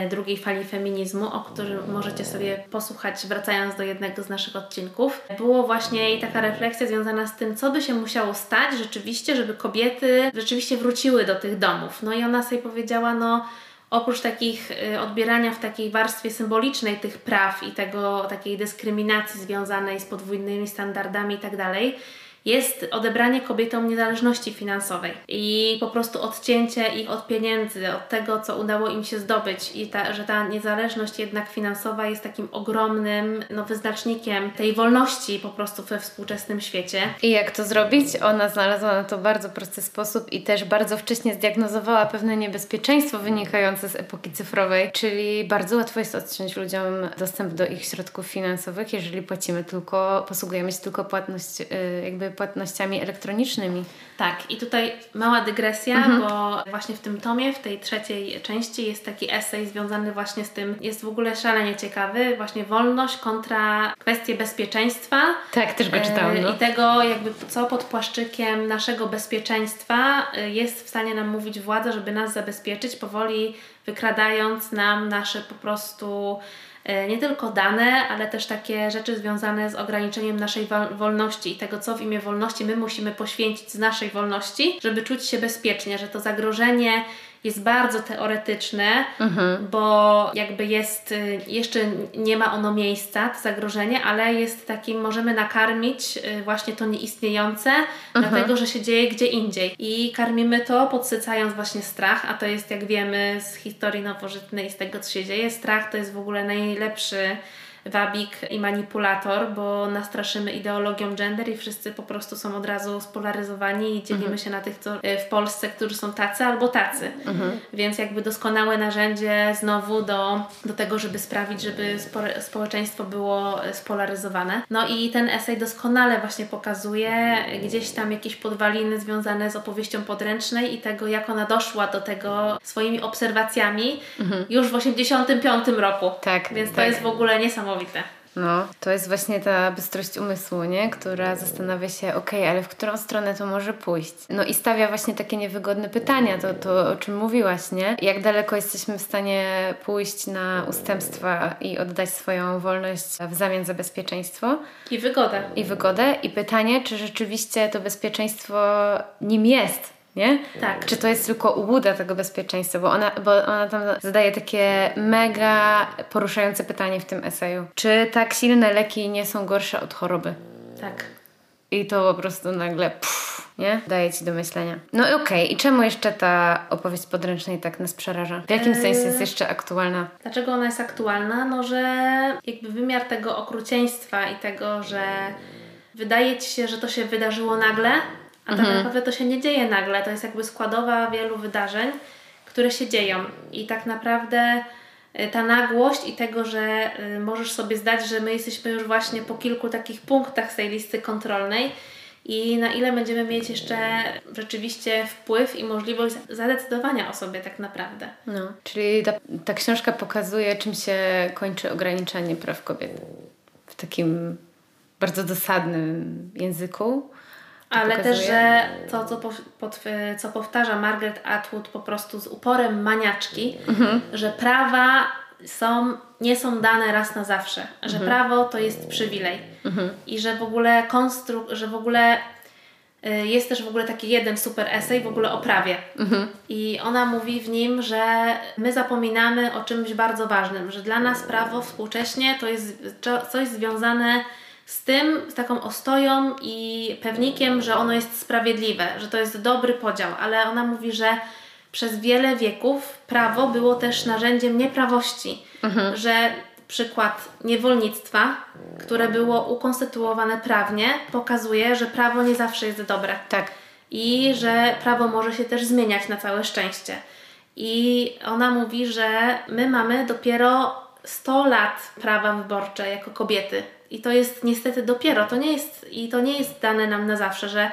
y, drugiej fali feminizmu, o którym możecie sobie posłuchać wracając do jednego z naszych odcinków, było właśnie jej taka refleksja związana z tym, co by się musiało stać rzeczywiście, żeby kobiety rzeczywiście wróciły do tych domów. No i ona sobie powiedziała, no oprócz takich y, odbierania w takiej warstwie symbolicznej tych praw i tego takiej dyskryminacji związanej z podwójnymi standardami i tak dalej, jest odebranie kobietom niezależności finansowej i po prostu odcięcie ich od pieniędzy, od tego, co udało im się zdobyć i ta, że ta niezależność jednak finansowa jest takim ogromnym no, wyznacznikiem tej wolności po prostu we współczesnym świecie. I jak to zrobić? Ona znalazła na to bardzo prosty sposób i też bardzo wcześnie zdiagnozowała pewne niebezpieczeństwo wynikające z epoki cyfrowej, czyli bardzo łatwo jest odciąć ludziom dostęp do ich środków finansowych, jeżeli płacimy tylko, posługujemy się tylko płatność, y, jakby płatnościami elektronicznymi. Tak, i tutaj mała dygresja, mhm. bo właśnie w tym tomie, w tej trzeciej części jest taki esej związany właśnie z tym, jest w ogóle szalenie ciekawy, właśnie wolność kontra kwestie bezpieczeństwa. Tak, też go czytałam. No. I tego jakby co pod płaszczykiem naszego bezpieczeństwa e, jest w stanie nam mówić władza, żeby nas zabezpieczyć, powoli wykradając nam nasze po prostu E, nie tylko dane, ale też takie rzeczy związane z ograniczeniem naszej wolności i tego, co w imię wolności my musimy poświęcić z naszej wolności, żeby czuć się bezpiecznie, że to zagrożenie jest bardzo teoretyczne, mhm. bo jakby jest, y, jeszcze nie ma ono miejsca, to zagrożenie, ale jest takim, możemy nakarmić y, właśnie to nieistniejące, mhm. dlatego, że się dzieje gdzie indziej. I karmimy to podsycając właśnie strach, a to jest, jak wiemy z historii nowożytnej i z tego, co się dzieje, strach to jest w ogóle najlepszy wabik i manipulator, bo nastraszymy ideologią gender i wszyscy po prostu są od razu spolaryzowani i dzielimy mhm. się na tych, co e, w Polsce, którzy są tacy albo tacy. Mhm. Więc jakby doskonałe narzędzie znowu do, do tego, żeby sprawić, żeby społeczeństwo było e, spolaryzowane. No i ten esej doskonale właśnie pokazuje gdzieś tam jakieś podwaliny związane z opowieścią podręcznej i tego, jak ona doszła do tego swoimi obserwacjami mhm. już w 85 roku. Tak. Więc tak. to jest w ogóle niesamowite niesamowite. No, to jest właśnie ta bystrość umysłu, nie? Która zastanawia się, ok, ale w którą stronę to może pójść? No i stawia właśnie takie niewygodne pytania, to, to o czym mówiłaś, nie? Jak daleko jesteśmy w stanie pójść na ustępstwa i oddać swoją wolność w zamian za bezpieczeństwo? I wygodę. I wygodę. I pytanie, czy rzeczywiście to bezpieczeństwo nim jest? Nie? Tak. Czy to jest tylko ułuda tego bezpieczeństwa? Bo ona, bo ona tam zadaje takie mega poruszające pytanie w tym eseju. Czy tak silne leki nie są gorsze od choroby? Tak. I to po prostu nagle pff, nie? Daje ci do myślenia. No i okej, okay. i czemu jeszcze ta opowieść podręcznej tak nas przeraża? W jakim eee... sensie jest jeszcze aktualna? Dlaczego ona jest aktualna? No, że jakby wymiar tego okrucieństwa i tego, że wydaje ci się, że to się wydarzyło nagle, a tak mhm. naprawdę to się nie dzieje nagle. To jest jakby składowa wielu wydarzeń, które się dzieją. I tak naprawdę y, ta nagłość i tego, że y, możesz sobie zdać, że my jesteśmy już właśnie po kilku takich punktach z tej listy kontrolnej i na ile będziemy mieć jeszcze rzeczywiście wpływ i możliwość zadecydowania o sobie tak naprawdę. No, czyli ta, ta książka pokazuje, czym się kończy ograniczanie praw kobiet w takim bardzo dosadnym języku ale pokazuje. też, że to, co, po, pod, co powtarza Margaret Atwood po prostu z uporem maniaczki, mhm. że prawa są, nie są dane raz na zawsze, że mhm. prawo to jest przywilej mhm. i że w ogóle konstruk, że w ogóle y, jest też w ogóle taki jeden super esej w ogóle o prawie. Mhm. I ona mówi w nim, że my zapominamy o czymś bardzo ważnym, że dla nas prawo współcześnie to jest coś związane z tym, z taką ostoją i pewnikiem, że ono jest sprawiedliwe, że to jest dobry podział, ale ona mówi, że przez wiele wieków prawo było też narzędziem nieprawości, mhm. że przykład niewolnictwa, które było ukonstytuowane prawnie, pokazuje, że prawo nie zawsze jest dobre. Tak. I że prawo może się też zmieniać na całe szczęście. I ona mówi, że my mamy dopiero 100 lat prawa wyborcze jako kobiety i to jest niestety dopiero, to nie jest, i to nie jest dane nam na zawsze, że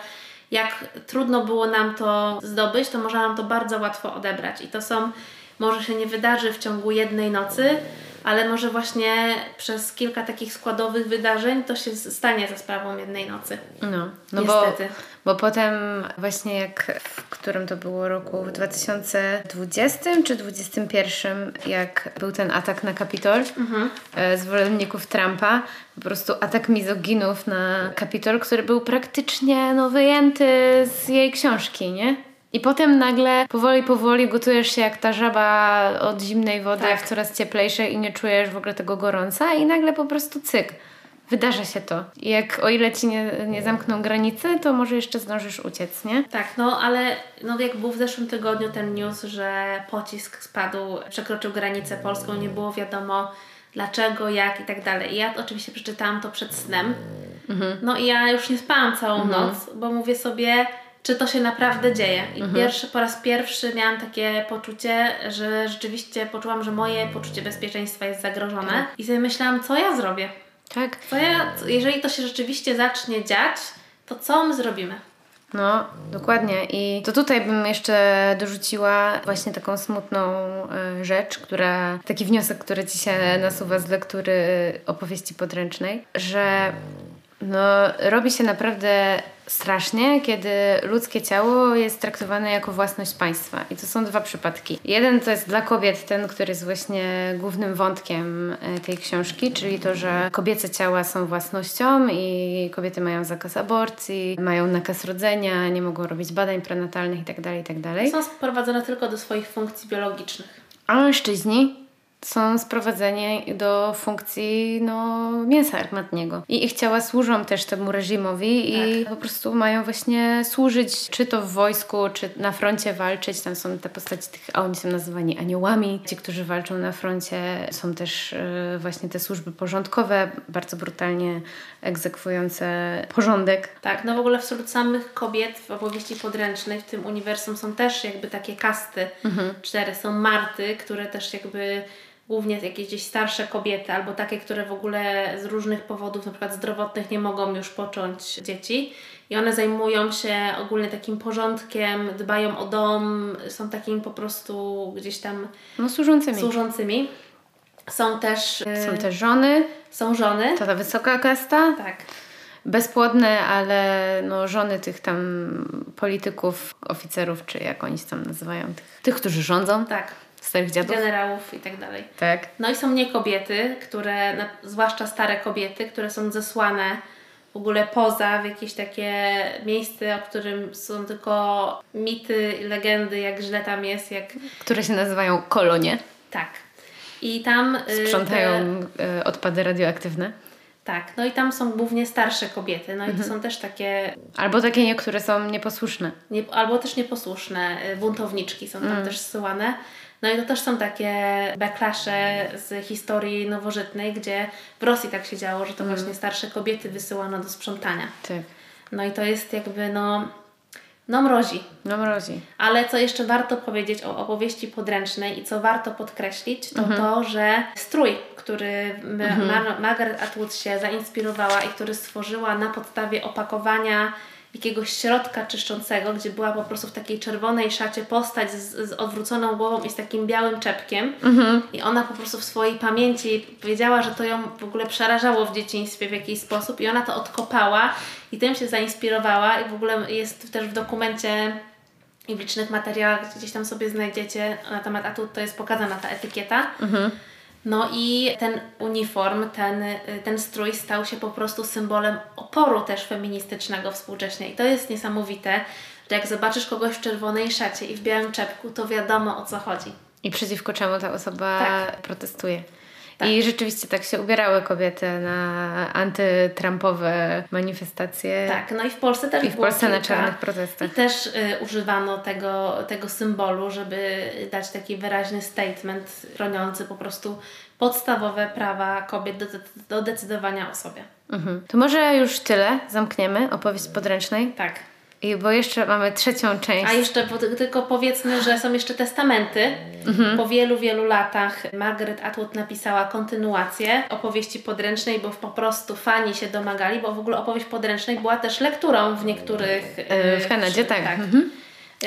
jak trudno było nam to zdobyć, to można nam to bardzo łatwo odebrać. I to są, może się nie wydarzy w ciągu jednej nocy, ale może właśnie przez kilka takich składowych wydarzeń to się stanie za sprawą jednej nocy. No, no Niestety. Bo, bo potem właśnie jak w którym to było roku, w 2020 czy 2021, jak był ten atak na Kapitol mhm. E, zwolenników Trumpa, po prostu atak mizoginów na Kapitol, który był praktycznie no, wyjęty z jej książki, nie? I potem nagle powoli, powoli gotujesz się jak ta żaba od zimnej wody tak. w coraz cieplejszej i nie czujesz w ogóle tego gorąca i nagle po prostu cyk. wydarza się to. I jak o ile ci nie, nie zamkną granice, to może jeszcze zdążysz uciec, nie? Tak, no ale no jak był w zeszłym tygodniu ten news, że pocisk spadł, przekroczył granicę polską, nie było wiadomo dlaczego, jak i tak dalej. I ja oczywiście przeczytałam to przed snem. Mhm. No i ja już nie spałam całą mhm. noc, bo mówię sobie, czy to się naprawdę dzieje. I mhm. pierwszy, po raz pierwszy miałam takie poczucie, że rzeczywiście poczułam, że moje poczucie bezpieczeństwa jest zagrożone. Tak. I sobie myślałam, co ja zrobię. Tak. Co ja, jeżeli to się rzeczywiście zacznie dziać, to co my zrobimy? No, dokładnie. I to tutaj bym jeszcze dorzuciła właśnie taką smutną y, rzecz, która, taki wniosek, który ci się nasuwa z lektury opowieści podręcznej, że no, robi się naprawdę strasznie, kiedy ludzkie ciało jest traktowane jako własność państwa. I to są dwa przypadki. Jeden to jest dla kobiet ten, który jest właśnie głównym wątkiem e, tej książki, czyli to, że kobiece ciała są własnością i kobiety mają zakaz aborcji, mają nakaz rodzenia, nie mogą robić badań prenatalnych itd. Tak itd. Tak są sprowadzone tylko do swoich funkcji biologicznych. A mężczyźni są sprowadzeni do funkcji no, mięsa armatniego. I ich ciała służą też temu reżimowi tak. i po prostu mają właśnie służyć, czy to w wojsku, czy na froncie walczyć. Tam są te postaci tych, a oni są nazywani aniołami. Ci, którzy walczą na froncie, są też y, właśnie te służby porządkowe, bardzo brutalnie egzekwujące porządek. Tak, no w ogóle wśród samych kobiet w opowieści podręcznej w tym uniwersum są też jakby takie kasty. Mhm. Cztery są Marty, które też jakby głównie jakieś gdzieś starsze kobiety albo takie, które w ogóle z różnych powodów, na przykład zdrowotnych, nie mogą już począć dzieci. I one zajmują się ogólnie takim porządkiem, dbają o dom, są takimi po prostu gdzieś tam no, służącymi. służącymi. Są też... Są też żony. Są żony. To ta wysoka kasta. Tak. Bezpłodne, ale no, żony tych tam polityków, oficerów, czy jak oni się tam nazywają, tych, tych którzy rządzą. Tak starych dziadów. Generałów i tak dalej. Tak. No i są nie kobiety, które, zwłaszcza stare kobiety, które są zesłane w ogóle poza w jakieś takie miejsce, o którym są tylko mity i legendy, jak źle tam jest, jak... Które się nazywają kolonie. Tak. I tam... Y, Sprzątają te... Y, odpady radioaktywne. Tak, no i tam są głównie starsze kobiety, no i to mhm. są też takie... Albo takie niektóre są nieposłuszne. Nie, albo też nieposłuszne, y, buntowniczki są tam mm. też zsyłane. No i to też są takie backlashe z historii nowożytnej, gdzie w Rosji tak się działo, że to mm. właśnie starsze kobiety wysyłano do sprzątania. Tak. No i to jest jakby no... No mrozi. No mrozi. Ale co jeszcze warto powiedzieć o opowieści podręcznej i co warto podkreślić, to mhm. to, że strój, który mhm. Margaret Atwood się zainspirowała i który stworzyła na podstawie opakowania jakiegoś środka czyszczącego, gdzie była po prostu w takiej czerwonej szacie postać z, z odwróconą głową i z takim białym czepkiem. Mhm. I ona po prostu w swojej pamięci powiedziała, że to ją w ogóle przerażało w dzieciństwie w jakiś sposób i ona to odkopała i tym się zainspirowała i w ogóle jest też w dokumencie i w licznych materiałach gdzieś tam sobie znajdziecie na temat atu, to jest pokazana ta etykieta. Mhm. No i ten uniform, ten, ten strój stał się po prostu symbolem oporu też feministycznego współcześnie. I to jest niesamowite, że jak zobaczysz kogoś w czerwonej szacie i w białym czepku, to wiadomo o co chodzi. I przeciwko czemu ta osoba tak. protestuje. Tak. I rzeczywiście tak się ubierały kobiety na antytrumpowe manifestacje. Tak, no i w Polsce też I w Polsce na czarnych protestach. I też y, używano tego, tego symbolu, żeby dać taki wyraźny statement chroniący po prostu podstawowe prawa kobiet do, do decydowania o sobie. Mhm. To może już tyle, zamkniemy opowieść podręcznej. Tak. I bo jeszcze mamy trzecią część. A jeszcze tylko powiedzmy, że są jeszcze testamenty. Mhm. Po wielu, wielu latach Margaret Atwood napisała kontynuację opowieści podręcznej, bo po prostu fani się domagali, bo w ogóle opowieść podręcznej była też lekturą w niektórych... E, w Kanadzie, tak. tak. Mhm.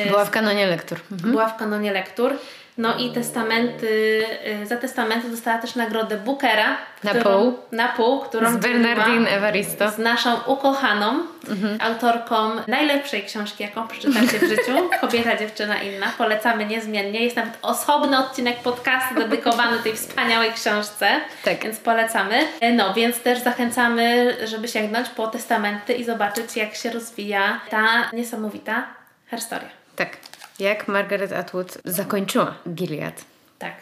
Była w kanonie lektur. Mhm. Była w kanonie lektur. No i testamenty, y, za testamenty dostała też nagrodę Bookera. Na pół. Na pół, którą z Bernardine Evaristo. Z naszą ukochaną mhm. autorką najlepszej książki, jaką przeczytacie w życiu. *laughs* Kobieta, dziewczyna, inna. Polecamy niezmiennie. Jest nawet osobny odcinek podcastu dedykowany tej wspaniałej książce. Tak. Więc polecamy. No, więc też zachęcamy, żeby sięgnąć po testamenty i zobaczyć, jak się rozwija ta niesamowita historia. Tak jak Margaret Atwood zakończyła Gilead. Tak.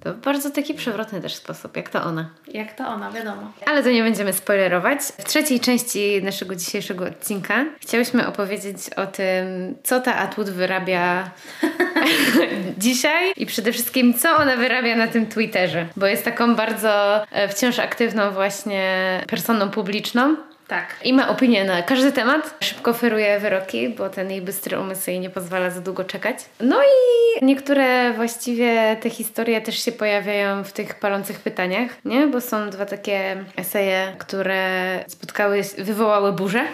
To bardzo taki przewrotny też sposób, jak to ona. Jak to ona, wiadomo. Ale to nie będziemy spoilerować. W trzeciej części naszego dzisiejszego odcinka chciałyśmy opowiedzieć o tym, co ta Atwood wyrabia *laughs* *laughs* dzisiaj i przede wszystkim, co ona wyrabia na tym Twitterze, bo jest taką bardzo e, wciąż aktywną właśnie personą publiczną. Tak. I ma opinię na każdy temat. Szybko oferuje wyroki, bo ten jej bystry umysł jej nie pozwala za długo czekać. No i niektóre właściwie te historie też się pojawiają w tych palących pytaniach, nie? Bo są dwa takie eseje, które spotkały, wywołały burzę.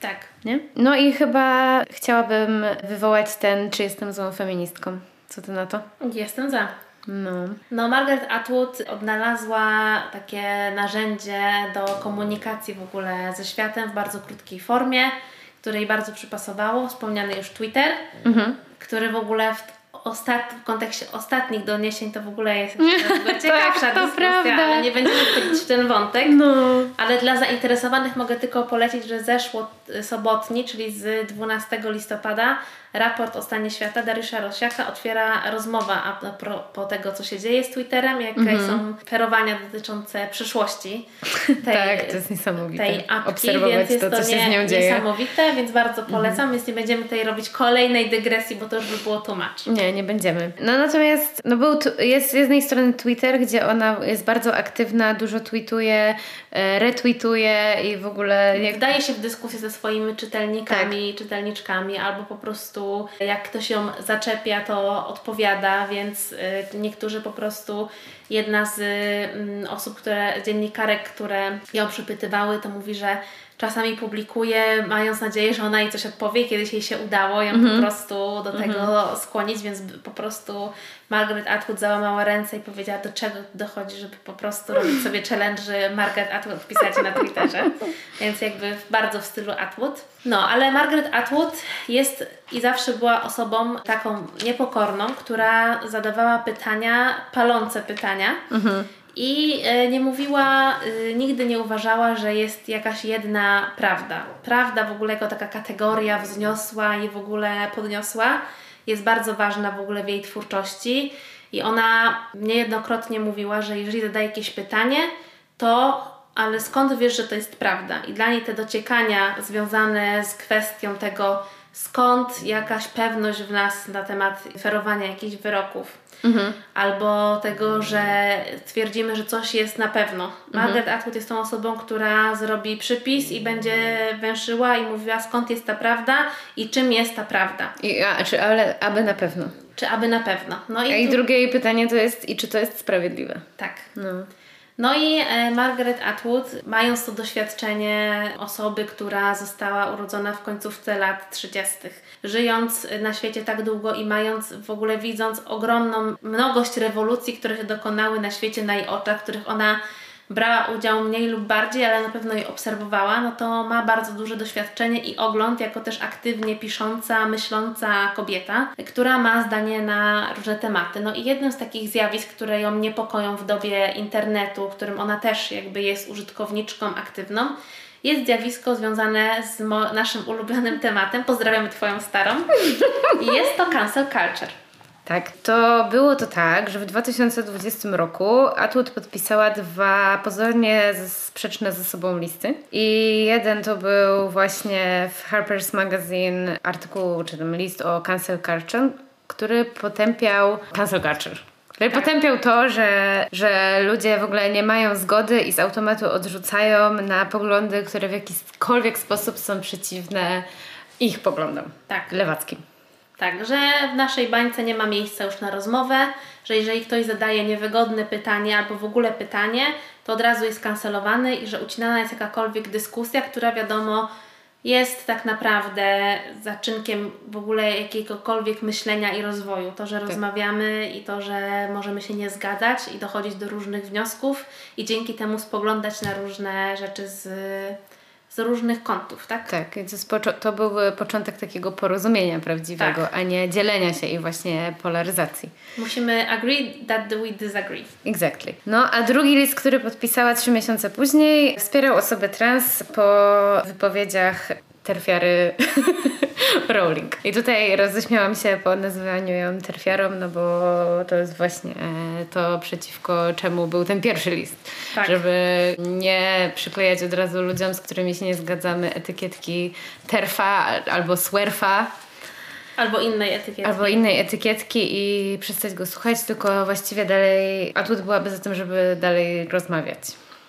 Tak. Nie? No i chyba chciałabym wywołać ten, czy jestem złą feministką. Co ty na to? Jestem za. No. No, Margaret Atwood odnalazła takie narzędzie do komunikacji w ogóle ze światem w bardzo krótkiej formie, które jej bardzo przypasowało. Wspomniany już Twitter, Mhm. który w ogóle w, ostat, w kontekście ostatnich doniesień to w ogóle jest jeszcze ciekawsza Tak, dyskusja, prawda. ale nie będziemy wchodzić w ten wątek. No. Ale dla zainteresowanych mogę tylko polecić, że zeszło y, sobotni, czyli z 12 listopada, raport o stanie świata Dariusza Rosiaka otwiera rozmowa a propos tego, co się dzieje z Twitterem, jakie Mhm. są ferowania dotyczące przyszłości *laughs* tej, tak, to jest niesamowite. tej apki, Obserwować więc jest to, to, co się nie, z nią dzieje. Mhm. niesamowite, więc bardzo polecam, więc nie będziemy tutaj robić kolejnej dygresji, bo to już by było tłumacz. Nie, nie będziemy. No natomiast no był tu, jest z jednej strony Twitter, gdzie ona jest bardzo aktywna, dużo tweetuje, e, retweetuje i w ogóle jak... Wdaje się w dyskusję ze swoimi czytelnikami, Tak. czytelniczkami, albo po prostu jak ktoś ją zaczepia, to odpowiada, więc y, niektórzy po prostu, jedna z y, osób, które, dziennikarek, które ją przypytywały, to mówi, że czasami publikuje, mając nadzieję, że ona jej coś odpowie, kiedyś jej się udało ją Mhm. po prostu do tego skłonić, więc po prostu Margaret Atwood załamała ręce i powiedziała, do czego dochodzi, żeby po prostu robić sobie challenge, Margaret Atwood wpisać na Twitterze. *laughs* Więc jakby bardzo w stylu Atwood. No, ale Margaret Atwood jest i zawsze była osobą taką niepokorną, która zadawała pytania, palące pytania. I e, nie mówiła, e, nigdy nie uważała, że jest jakaś jedna prawda. Prawda w ogóle jako taka kategoria wzniosła i w ogóle podniosła jest bardzo ważna w ogóle w jej twórczości. I ona niejednokrotnie mówiła, że jeżeli zadaje jakieś pytanie, to ale skąd wiesz, że to jest prawda? I dla niej te dociekania związane z kwestią tego, skąd jakaś pewność w nas na temat ferowania jakichś wyroków, albo tego, że twierdzimy, że coś jest na pewno. Margaret Atwood jest tą osobą, która zrobi przypis i będzie węszyła i mówiła, skąd jest ta prawda i czym jest ta prawda. I, a, czy, ale aby na pewno. Czy aby na pewno. No A i, i tu, drugie jej pytanie to jest, i czy to jest sprawiedliwe? tak. No. No i e, Margaret Atwood, mając to doświadczenie osoby, która została urodzona w końcówce lat 30., żyjąc na świecie tak długo i mając w ogóle widząc ogromną mnogość rewolucji, które się dokonały na świecie na jej oczach, których ona brała udział mniej lub bardziej, ale na pewno je obserwowała, no to ma bardzo duże doświadczenie i ogląd jako też aktywnie pisząca, myśląca kobieta, która ma zdanie na różne tematy. No i jednym z takich zjawisk, które ją niepokoją w dobie internetu, którym ona też jakby jest użytkowniczką aktywną, jest zjawisko związane z naszym ulubionym tematem. Pozdrawiamy Twoją starą. *laughs* Jest to cancel culture. Tak, to było to tak, że w 2020 roku Atwood podpisała dwa pozornie sprzeczne ze sobą listy. I jeden to był właśnie w Harper's Magazine artykuł, czy tam list o cancel culture, który potępiał cancel culture. Który potępiał to, że, że ludzie w ogóle nie mają zgody i z automatu odrzucają na poglądy, które w jakikolwiek sposób są przeciwne ich poglądom. Tak. Lewackim. Tak, że w naszej bańce nie ma miejsca już na rozmowę, że jeżeli ktoś zadaje niewygodne pytanie albo w ogóle pytanie, to od razu jest kancelowany i że ucinana jest jakakolwiek dyskusja, która wiadomo jest tak naprawdę zaczynkiem w ogóle jakiegokolwiek myślenia i rozwoju. To, że rozmawiamy i to, że możemy się nie zgadzać i dochodzić do różnych wniosków i dzięki temu spoglądać na różne rzeczy z, z różnych kątów, tak? Tak, to, to był początek takiego porozumienia prawdziwego, Tak. a nie dzielenia się i właśnie polaryzacji. Musimy agree that we disagree. Exactly. No, a drugi list, który podpisała trzy miesiące później, wspierał osoby trans po wypowiedziach terfiary *laughs* Rowling. I tutaj roześmiałam się po nazywaniu ją terfiarą, no bo to jest właśnie e, to przeciwko czemu był ten pierwszy list. Tak. Żeby nie przyklejać od razu ludziom, z którymi się nie zgadzamy, etykietki terfa albo swerfa, Albo innej etykietki. Albo innej etykietki i przestać go słuchać, tylko właściwie dalej. A tu byłaby za tym, żeby dalej rozmawiać.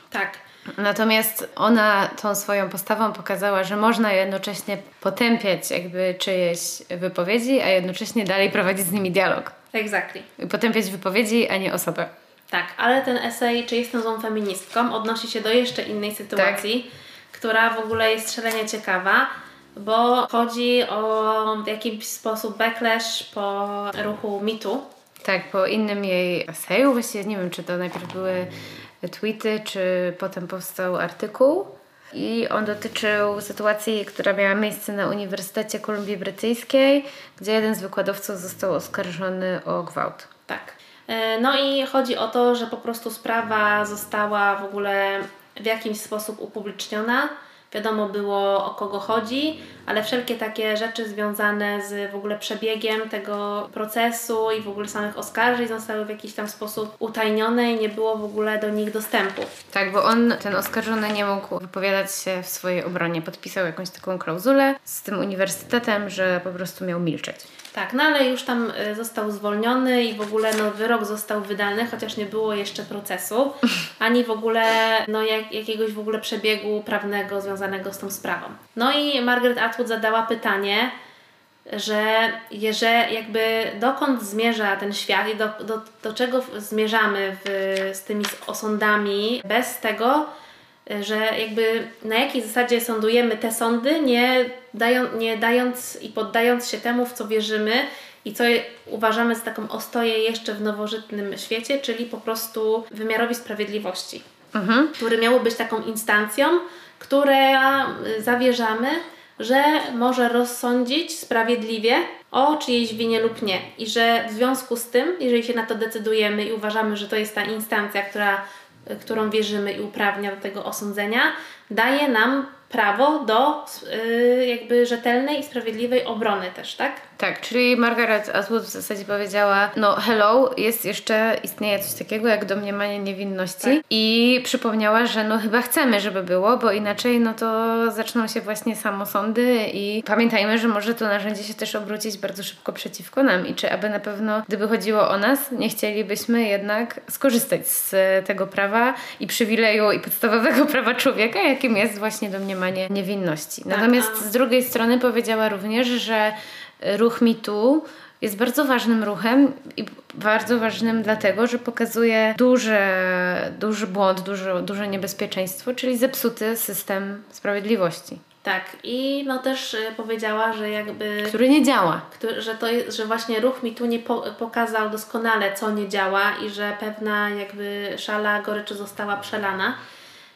Tak. Natomiast ona tą swoją postawą pokazała, że można jednocześnie potępiać jakby czyjeś wypowiedzi, a jednocześnie dalej prowadzić z nimi dialog. Exactly. Potępiać wypowiedzi, a nie osobę. Tak, ale ten esej, czy jestem złą feministką, odnosi się do jeszcze innej sytuacji, tak. która w ogóle jest szalenie ciekawa, bo chodzi o w jakiś sposób backlash po ruchu mitu. Tak, po innym jej eseju, właściwie nie wiem, czy to najpierw były tweety, czy potem powstał artykuł. I on dotyczył sytuacji, która miała miejsce na Uniwersytecie Kolumbii Brytyjskiej, gdzie jeden z wykładowców został oskarżony o gwałt. Tak. E, no i chodzi o to, że po prostu sprawa została w ogóle w jakiś sposób upubliczniona wiadomo było o kogo chodzi, ale wszelkie takie rzeczy związane z w ogóle przebiegiem tego procesu i w ogóle samych oskarżeń zostały w jakiś tam sposób utajnione i nie było w ogóle do nich dostępu. Tak, bo on, ten oskarżony, nie mógł wypowiadać się w swojej obronie. Podpisał jakąś taką klauzulę z tym uniwersytetem, że po prostu miał milczeć. Tak, no ale już tam y, został zwolniony i w ogóle no, wyrok został wydany, chociaż nie było jeszcze procesu, ani w ogóle no, jak, jakiegoś w ogóle przebiegu prawnego związanego z tą sprawą. No i Margaret Atwood zadała pytanie, że jeżeli jakby dokąd zmierza ten świat i do, do, do czego zmierzamy w, z tymi osądami bez tego, że jakby na jakiej zasadzie sądujemy te sądy, nie, dają, nie dając i poddając się temu, w co wierzymy i co uważamy za taką ostoję jeszcze w nowożytnym świecie, czyli po prostu wymiarowi sprawiedliwości, mhm. który miało być taką instancją, która zawierzamy, że może rozsądzić sprawiedliwie o czyjejś winie lub nie. I że w związku z tym, jeżeli się na to decydujemy i uważamy, że to jest ta instancja, która którą wierzymy i uprawnia do tego osądzenia, daje nam prawo do y, jakby rzetelnej i sprawiedliwej obrony też, tak? Tak, czyli Margaret Atwood w zasadzie powiedziała, no hello, jest jeszcze, istnieje coś takiego jak domniemanie niewinności tak. i przypomniała, że no chyba chcemy, żeby było, bo inaczej no to zaczną się właśnie samosądy i pamiętajmy, że może to narzędzie się też obrócić bardzo szybko przeciwko nam i czy aby na pewno, gdyby chodziło o nas, nie chcielibyśmy jednak skorzystać z tego prawa i przywileju i podstawowego *laughs* prawa człowieka, jakim jest właśnie domniemanie niewinności. Tak, Natomiast z drugiej strony powiedziała również, że ruch mitu jest bardzo ważnym ruchem i bardzo ważnym dlatego, że pokazuje duże, duży błąd, duże, duże niebezpieczeństwo, czyli zepsuty system sprawiedliwości. Tak, i no też y, powiedziała, że jakby. Który nie działa. Który, że, to że właśnie ruch mi tu nie po, pokazał doskonale, co nie działa, i że pewna jakby szala goryczy została przelana,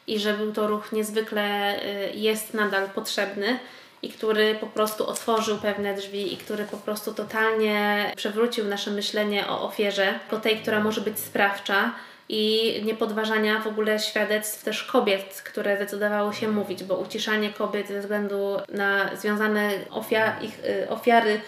i że był to ruch niezwykle, y, jest nadal potrzebny i który po prostu otworzył pewne drzwi i który po prostu totalnie przewrócił nasze myślenie o ofierze, o tej, która może być sprawcza i niepodważania w ogóle świadectw też kobiet, które zdecydowały się mówić, bo uciszanie kobiet ze względu na związane ofiar, ich, y, ofiary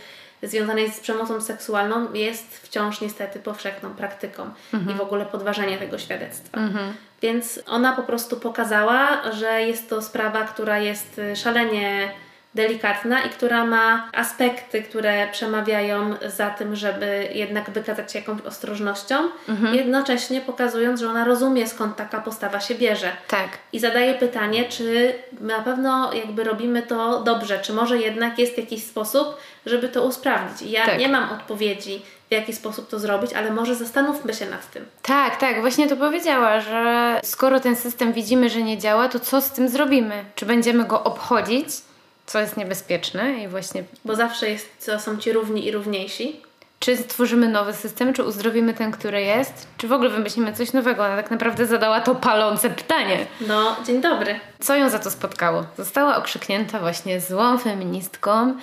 związanej z przemocą seksualną jest wciąż niestety powszechną praktyką mhm. i w ogóle podważanie tego świadectwa. Mhm. Więc ona po prostu pokazała, że jest to sprawa, która jest szalenie delikatna i która ma aspekty, które przemawiają za tym, żeby jednak wykazać się jakąś ostrożnością, mhm. jednocześnie pokazując, że ona rozumie skąd taka postawa się bierze. Tak. I zadaje pytanie, czy na pewno jakby robimy to dobrze, czy może jednak jest jakiś sposób, żeby to usprawnić. I ja tak. nie mam odpowiedzi, w jaki sposób to zrobić, ale może zastanówmy się nad tym. Tak, tak, właśnie to powiedziała, że skoro ten system widzimy, że nie działa, to co z tym zrobimy? Czy będziemy go obchodzić? Co jest niebezpieczne i właśnie... Bo zawsze jest, co są ci równi i równiejsi. Czy stworzymy nowy system, czy uzdrowimy ten, który jest, czy w ogóle wymyślimy coś nowego? Ona tak naprawdę zadała to palące pytanie. No, dzień dobry. Co ją za to spotkało? Została okrzyknięta właśnie złą feministką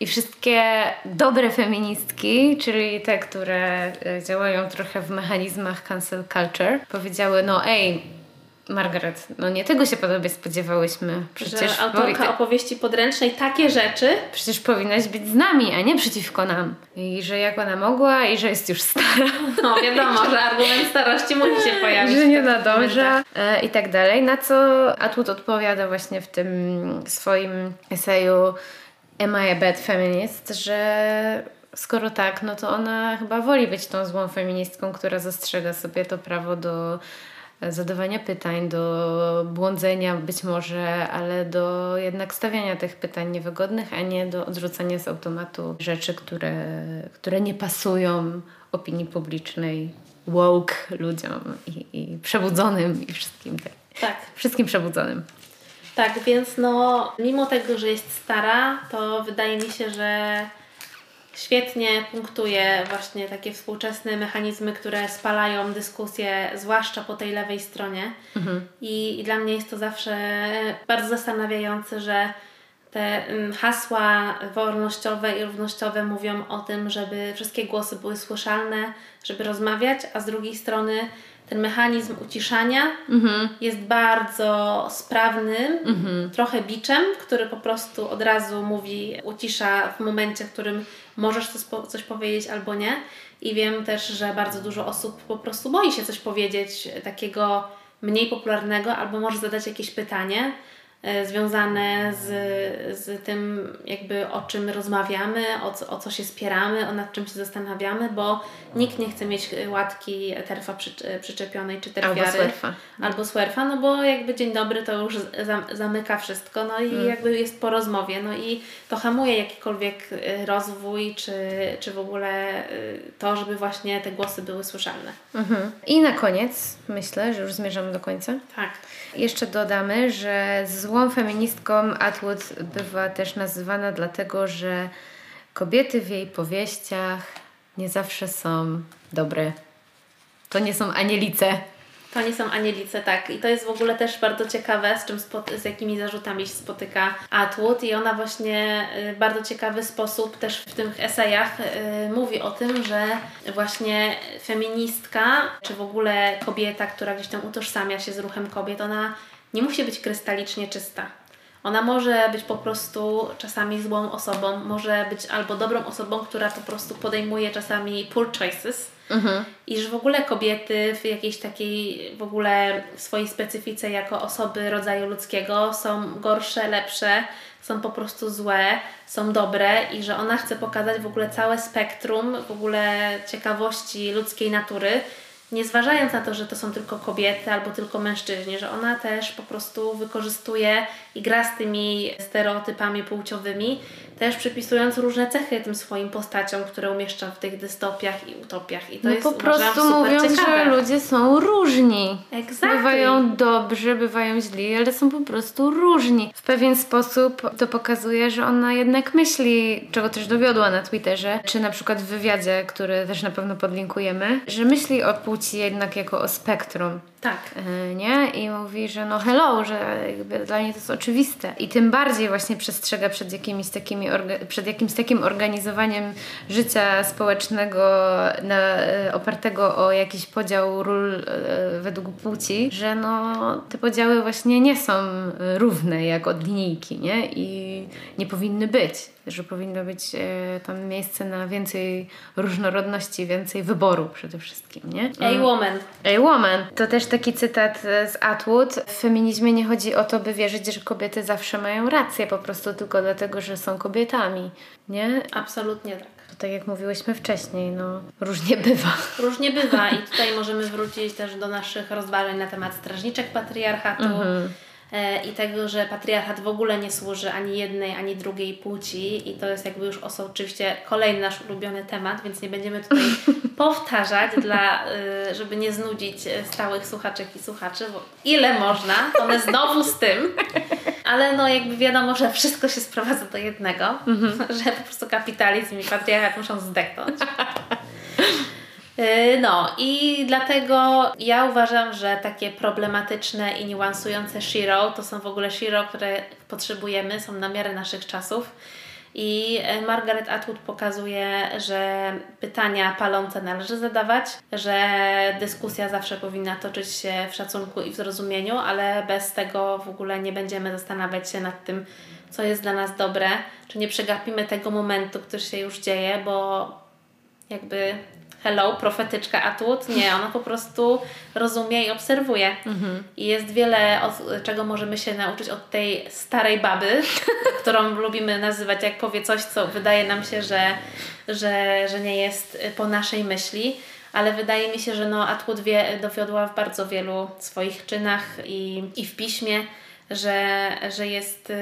i wszystkie dobre feministki, czyli te, które e, działają trochę w mechanizmach cancel culture, powiedziały: No, ej, Margaret, no nie tego się po tobie spodziewałyśmy. Przecież że autorka powi- opowieści podręcznej takie rzeczy. Przecież powinnaś być z nami, a nie przeciwko nam. I że jak ona mogła i że jest już stara. No wiadomo, że argument starości musi się pojawić. Że nie nadąża e, i tak dalej. Na co Atwood odpowiada właśnie w tym swoim eseju Am I a Bad Feminist, że skoro tak, no to ona chyba woli być tą złą feministką, która zastrzega sobie to prawo do zadawania pytań, do błądzenia być może, ale do jednak stawiania tych pytań niewygodnych, a nie do odrzucania z automatu rzeczy, które, które nie pasują opinii publicznej, woke ludziom i, i przebudzonym i wszystkim. Tak. tak. Wszystkim przebudzonym. Tak, więc no, mimo tego, że jest stara, to wydaje mi się, że świetnie punktuje właśnie takie współczesne mechanizmy, które spalają dyskusję, zwłaszcza po tej lewej stronie. Mhm. I, I dla mnie jest to zawsze bardzo zastanawiające, że te mm, hasła wolnościowe i równościowe mówią o tym, żeby wszystkie głosy były słyszalne, żeby rozmawiać, a z drugiej strony ten mechanizm uciszania mhm. jest bardzo sprawnym, mhm. trochę biczem, który po prostu od razu mówi, ucisza w momencie, w którym możesz coś, powiedzieć albo nie. I wiem też, że bardzo dużo osób po prostu boi się coś powiedzieć takiego mniej popularnego, albo może zadać jakieś pytanie związane z, z tym, jakby o czym rozmawiamy, o co, o co się spieramy, o nad czym się zastanawiamy, bo nikt nie chce mieć łatki terfa przy, przyczepionej czy terfiary. Albo swerfa. Albo swerfa, no bo jakby dzień dobry to już zamyka wszystko, no i hmm. jakby jest po rozmowie, no i to hamuje jakikolwiek y, rozwój, czy, czy w ogóle to, żeby właśnie te głosy były słyszalne. Mhm. I na koniec, myślę, że już zmierzamy do końca. Tak. Jeszcze dodamy, że złą feministką Atwood bywa też nazywana dlatego, że kobiety w jej powieściach nie zawsze są dobre. To nie są anielice. To nie są anielice, tak. I to jest w ogóle też bardzo ciekawe, z, czym z jakimi zarzutami się spotyka Atwood. I ona właśnie w y, bardzo ciekawy sposób też w tych esejach y, mówi o tym, że właśnie feministka, czy w ogóle kobieta, która gdzieś tam utożsamia się z ruchem kobiet, ona nie musi być krystalicznie czysta. Ona może być po prostu czasami złą osobą, może być albo dobrą osobą, która po prostu podejmuje czasami poor choices. Mhm. I że w ogóle kobiety w jakiejś takiej w ogóle swojej specyfice jako osoby rodzaju ludzkiego są gorsze, lepsze, są po prostu złe, są dobre i że ona chce pokazać w ogóle całe spektrum w ogóle ciekawości ludzkiej natury nie zważając na to, że to są tylko kobiety albo tylko mężczyźni, że ona też po prostu wykorzystuje i gra z tymi stereotypami płciowymi, też przypisując różne cechy tym swoim postaciom, które umieszcza w tych dystopiach i utopiach. I to no jest po prostu mówiąc, ciekawe. że ludzie są różni. Exactly. Bywają dobrzy, bywają źli, ale są po prostu różni. W pewien sposób to pokazuje, że ona jednak myśli, czego też dowiodła na Twitterze, czy na przykład w wywiadzie, który też na pewno podlinkujemy, że myśli o płci jednak jako o spektrum. Tak. E, nie? I mówi, że no hello, że jakby dla niej to jest oczywiste. I tym bardziej właśnie przestrzega przed jakimiś takimi, przed jakimś takim organizowaniem życia społecznego na, e, opartego o jakiś podział ról e, według płci, że no te podziały właśnie nie są równe jak od linijki, nie? I nie powinny być że powinno być e, tam miejsce na więcej różnorodności, więcej wyboru przede wszystkim, nie? A mm. woman. A woman. To też taki cytat e, z Atwood. W feminizmie nie chodzi o to, by wierzyć, że kobiety zawsze mają rację, po prostu tylko dlatego, że są kobietami, nie? Absolutnie tak. To tak jak mówiłyśmy wcześniej, no różnie bywa. *laughs* Różnie bywa i tutaj możemy wrócić też do naszych rozważań na temat strażniczek patriarchatu. Mhm E, i tego, że patriarchat w ogóle nie służy ani jednej, ani drugiej płci i to jest jakby już oczywiście kolejny nasz ulubiony temat, więc nie będziemy tutaj *laughs* powtarzać, dla, e, żeby nie znudzić stałych słuchaczek i słuchaczy, bo ile można, one znowu z tym, ale no jakby wiadomo, że wszystko się sprowadza do jednego, mhm. *laughs* że po prostu kapitalizm i patriarchat muszą zdechnąć. *laughs* Y, no i dlatego ja uważam, że takie problematyczne i niuansujące shiro to są w ogóle shiro, które potrzebujemy, są na miarę naszych czasów. I e, Margaret Atwood pokazuje, że pytania palące należy zadawać, że dyskusja zawsze powinna toczyć się w szacunku i w zrozumieniu, ale bez tego w ogóle nie będziemy zastanawiać się nad tym, co jest dla nas dobre, czy nie przegapimy tego momentu, który się już dzieje, bo jakby hello, profetyczka Atwood. Nie, ona po prostu rozumie i obserwuje. Mhm. I jest wiele, od, czego możemy się nauczyć od tej starej baby, *laughs* którą lubimy nazywać, jak powie coś, co wydaje nam się, że, że, że nie jest po naszej myśli. Ale wydaje mi się, że no Atwood wie, dowiodła w bardzo wielu swoich czynach i, i w piśmie, że, że, jest,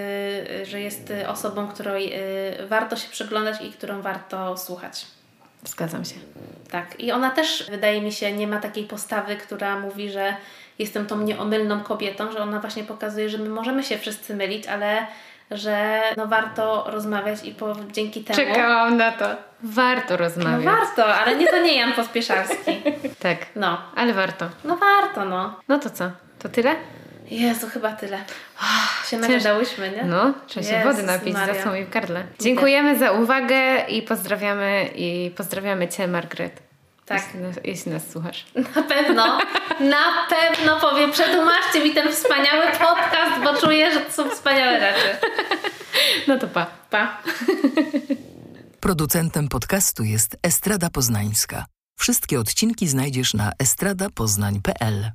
że jest osobą, której y, warto się przyglądać i którą warto słuchać. Zgadzam się. Tak. I ona też, wydaje mi się, nie ma takiej postawy, która mówi, że jestem tą nieomylną kobietą, że ona właśnie pokazuje, że my możemy się wszyscy mylić, ale że no warto rozmawiać i po, dzięki temu... Czekałam na to. Warto rozmawiać. No warto, ale nie to nie Jan Pospieszalski. *laughs* tak. No. Ale warto. No warto, no. No to co? To tyle? Jezu, chyba tyle. się nagadałyśmy, nie? No, trzeba się wody napić, zasnął mi w gardle. Dziękujemy za uwagę i pozdrawiamy i pozdrawiamy Cię, Margaret. Tak. Jeśli, jeśli nas słuchasz. Na pewno, na pewno powiem, przetłumaczcie mi ten wspaniały podcast, bo czuję, że to są wspaniałe rzeczy. No to pa. Pa. Producentem podcastu jest Estrada Poznańska. Wszystkie odcinki znajdziesz na estradapoznań.pl.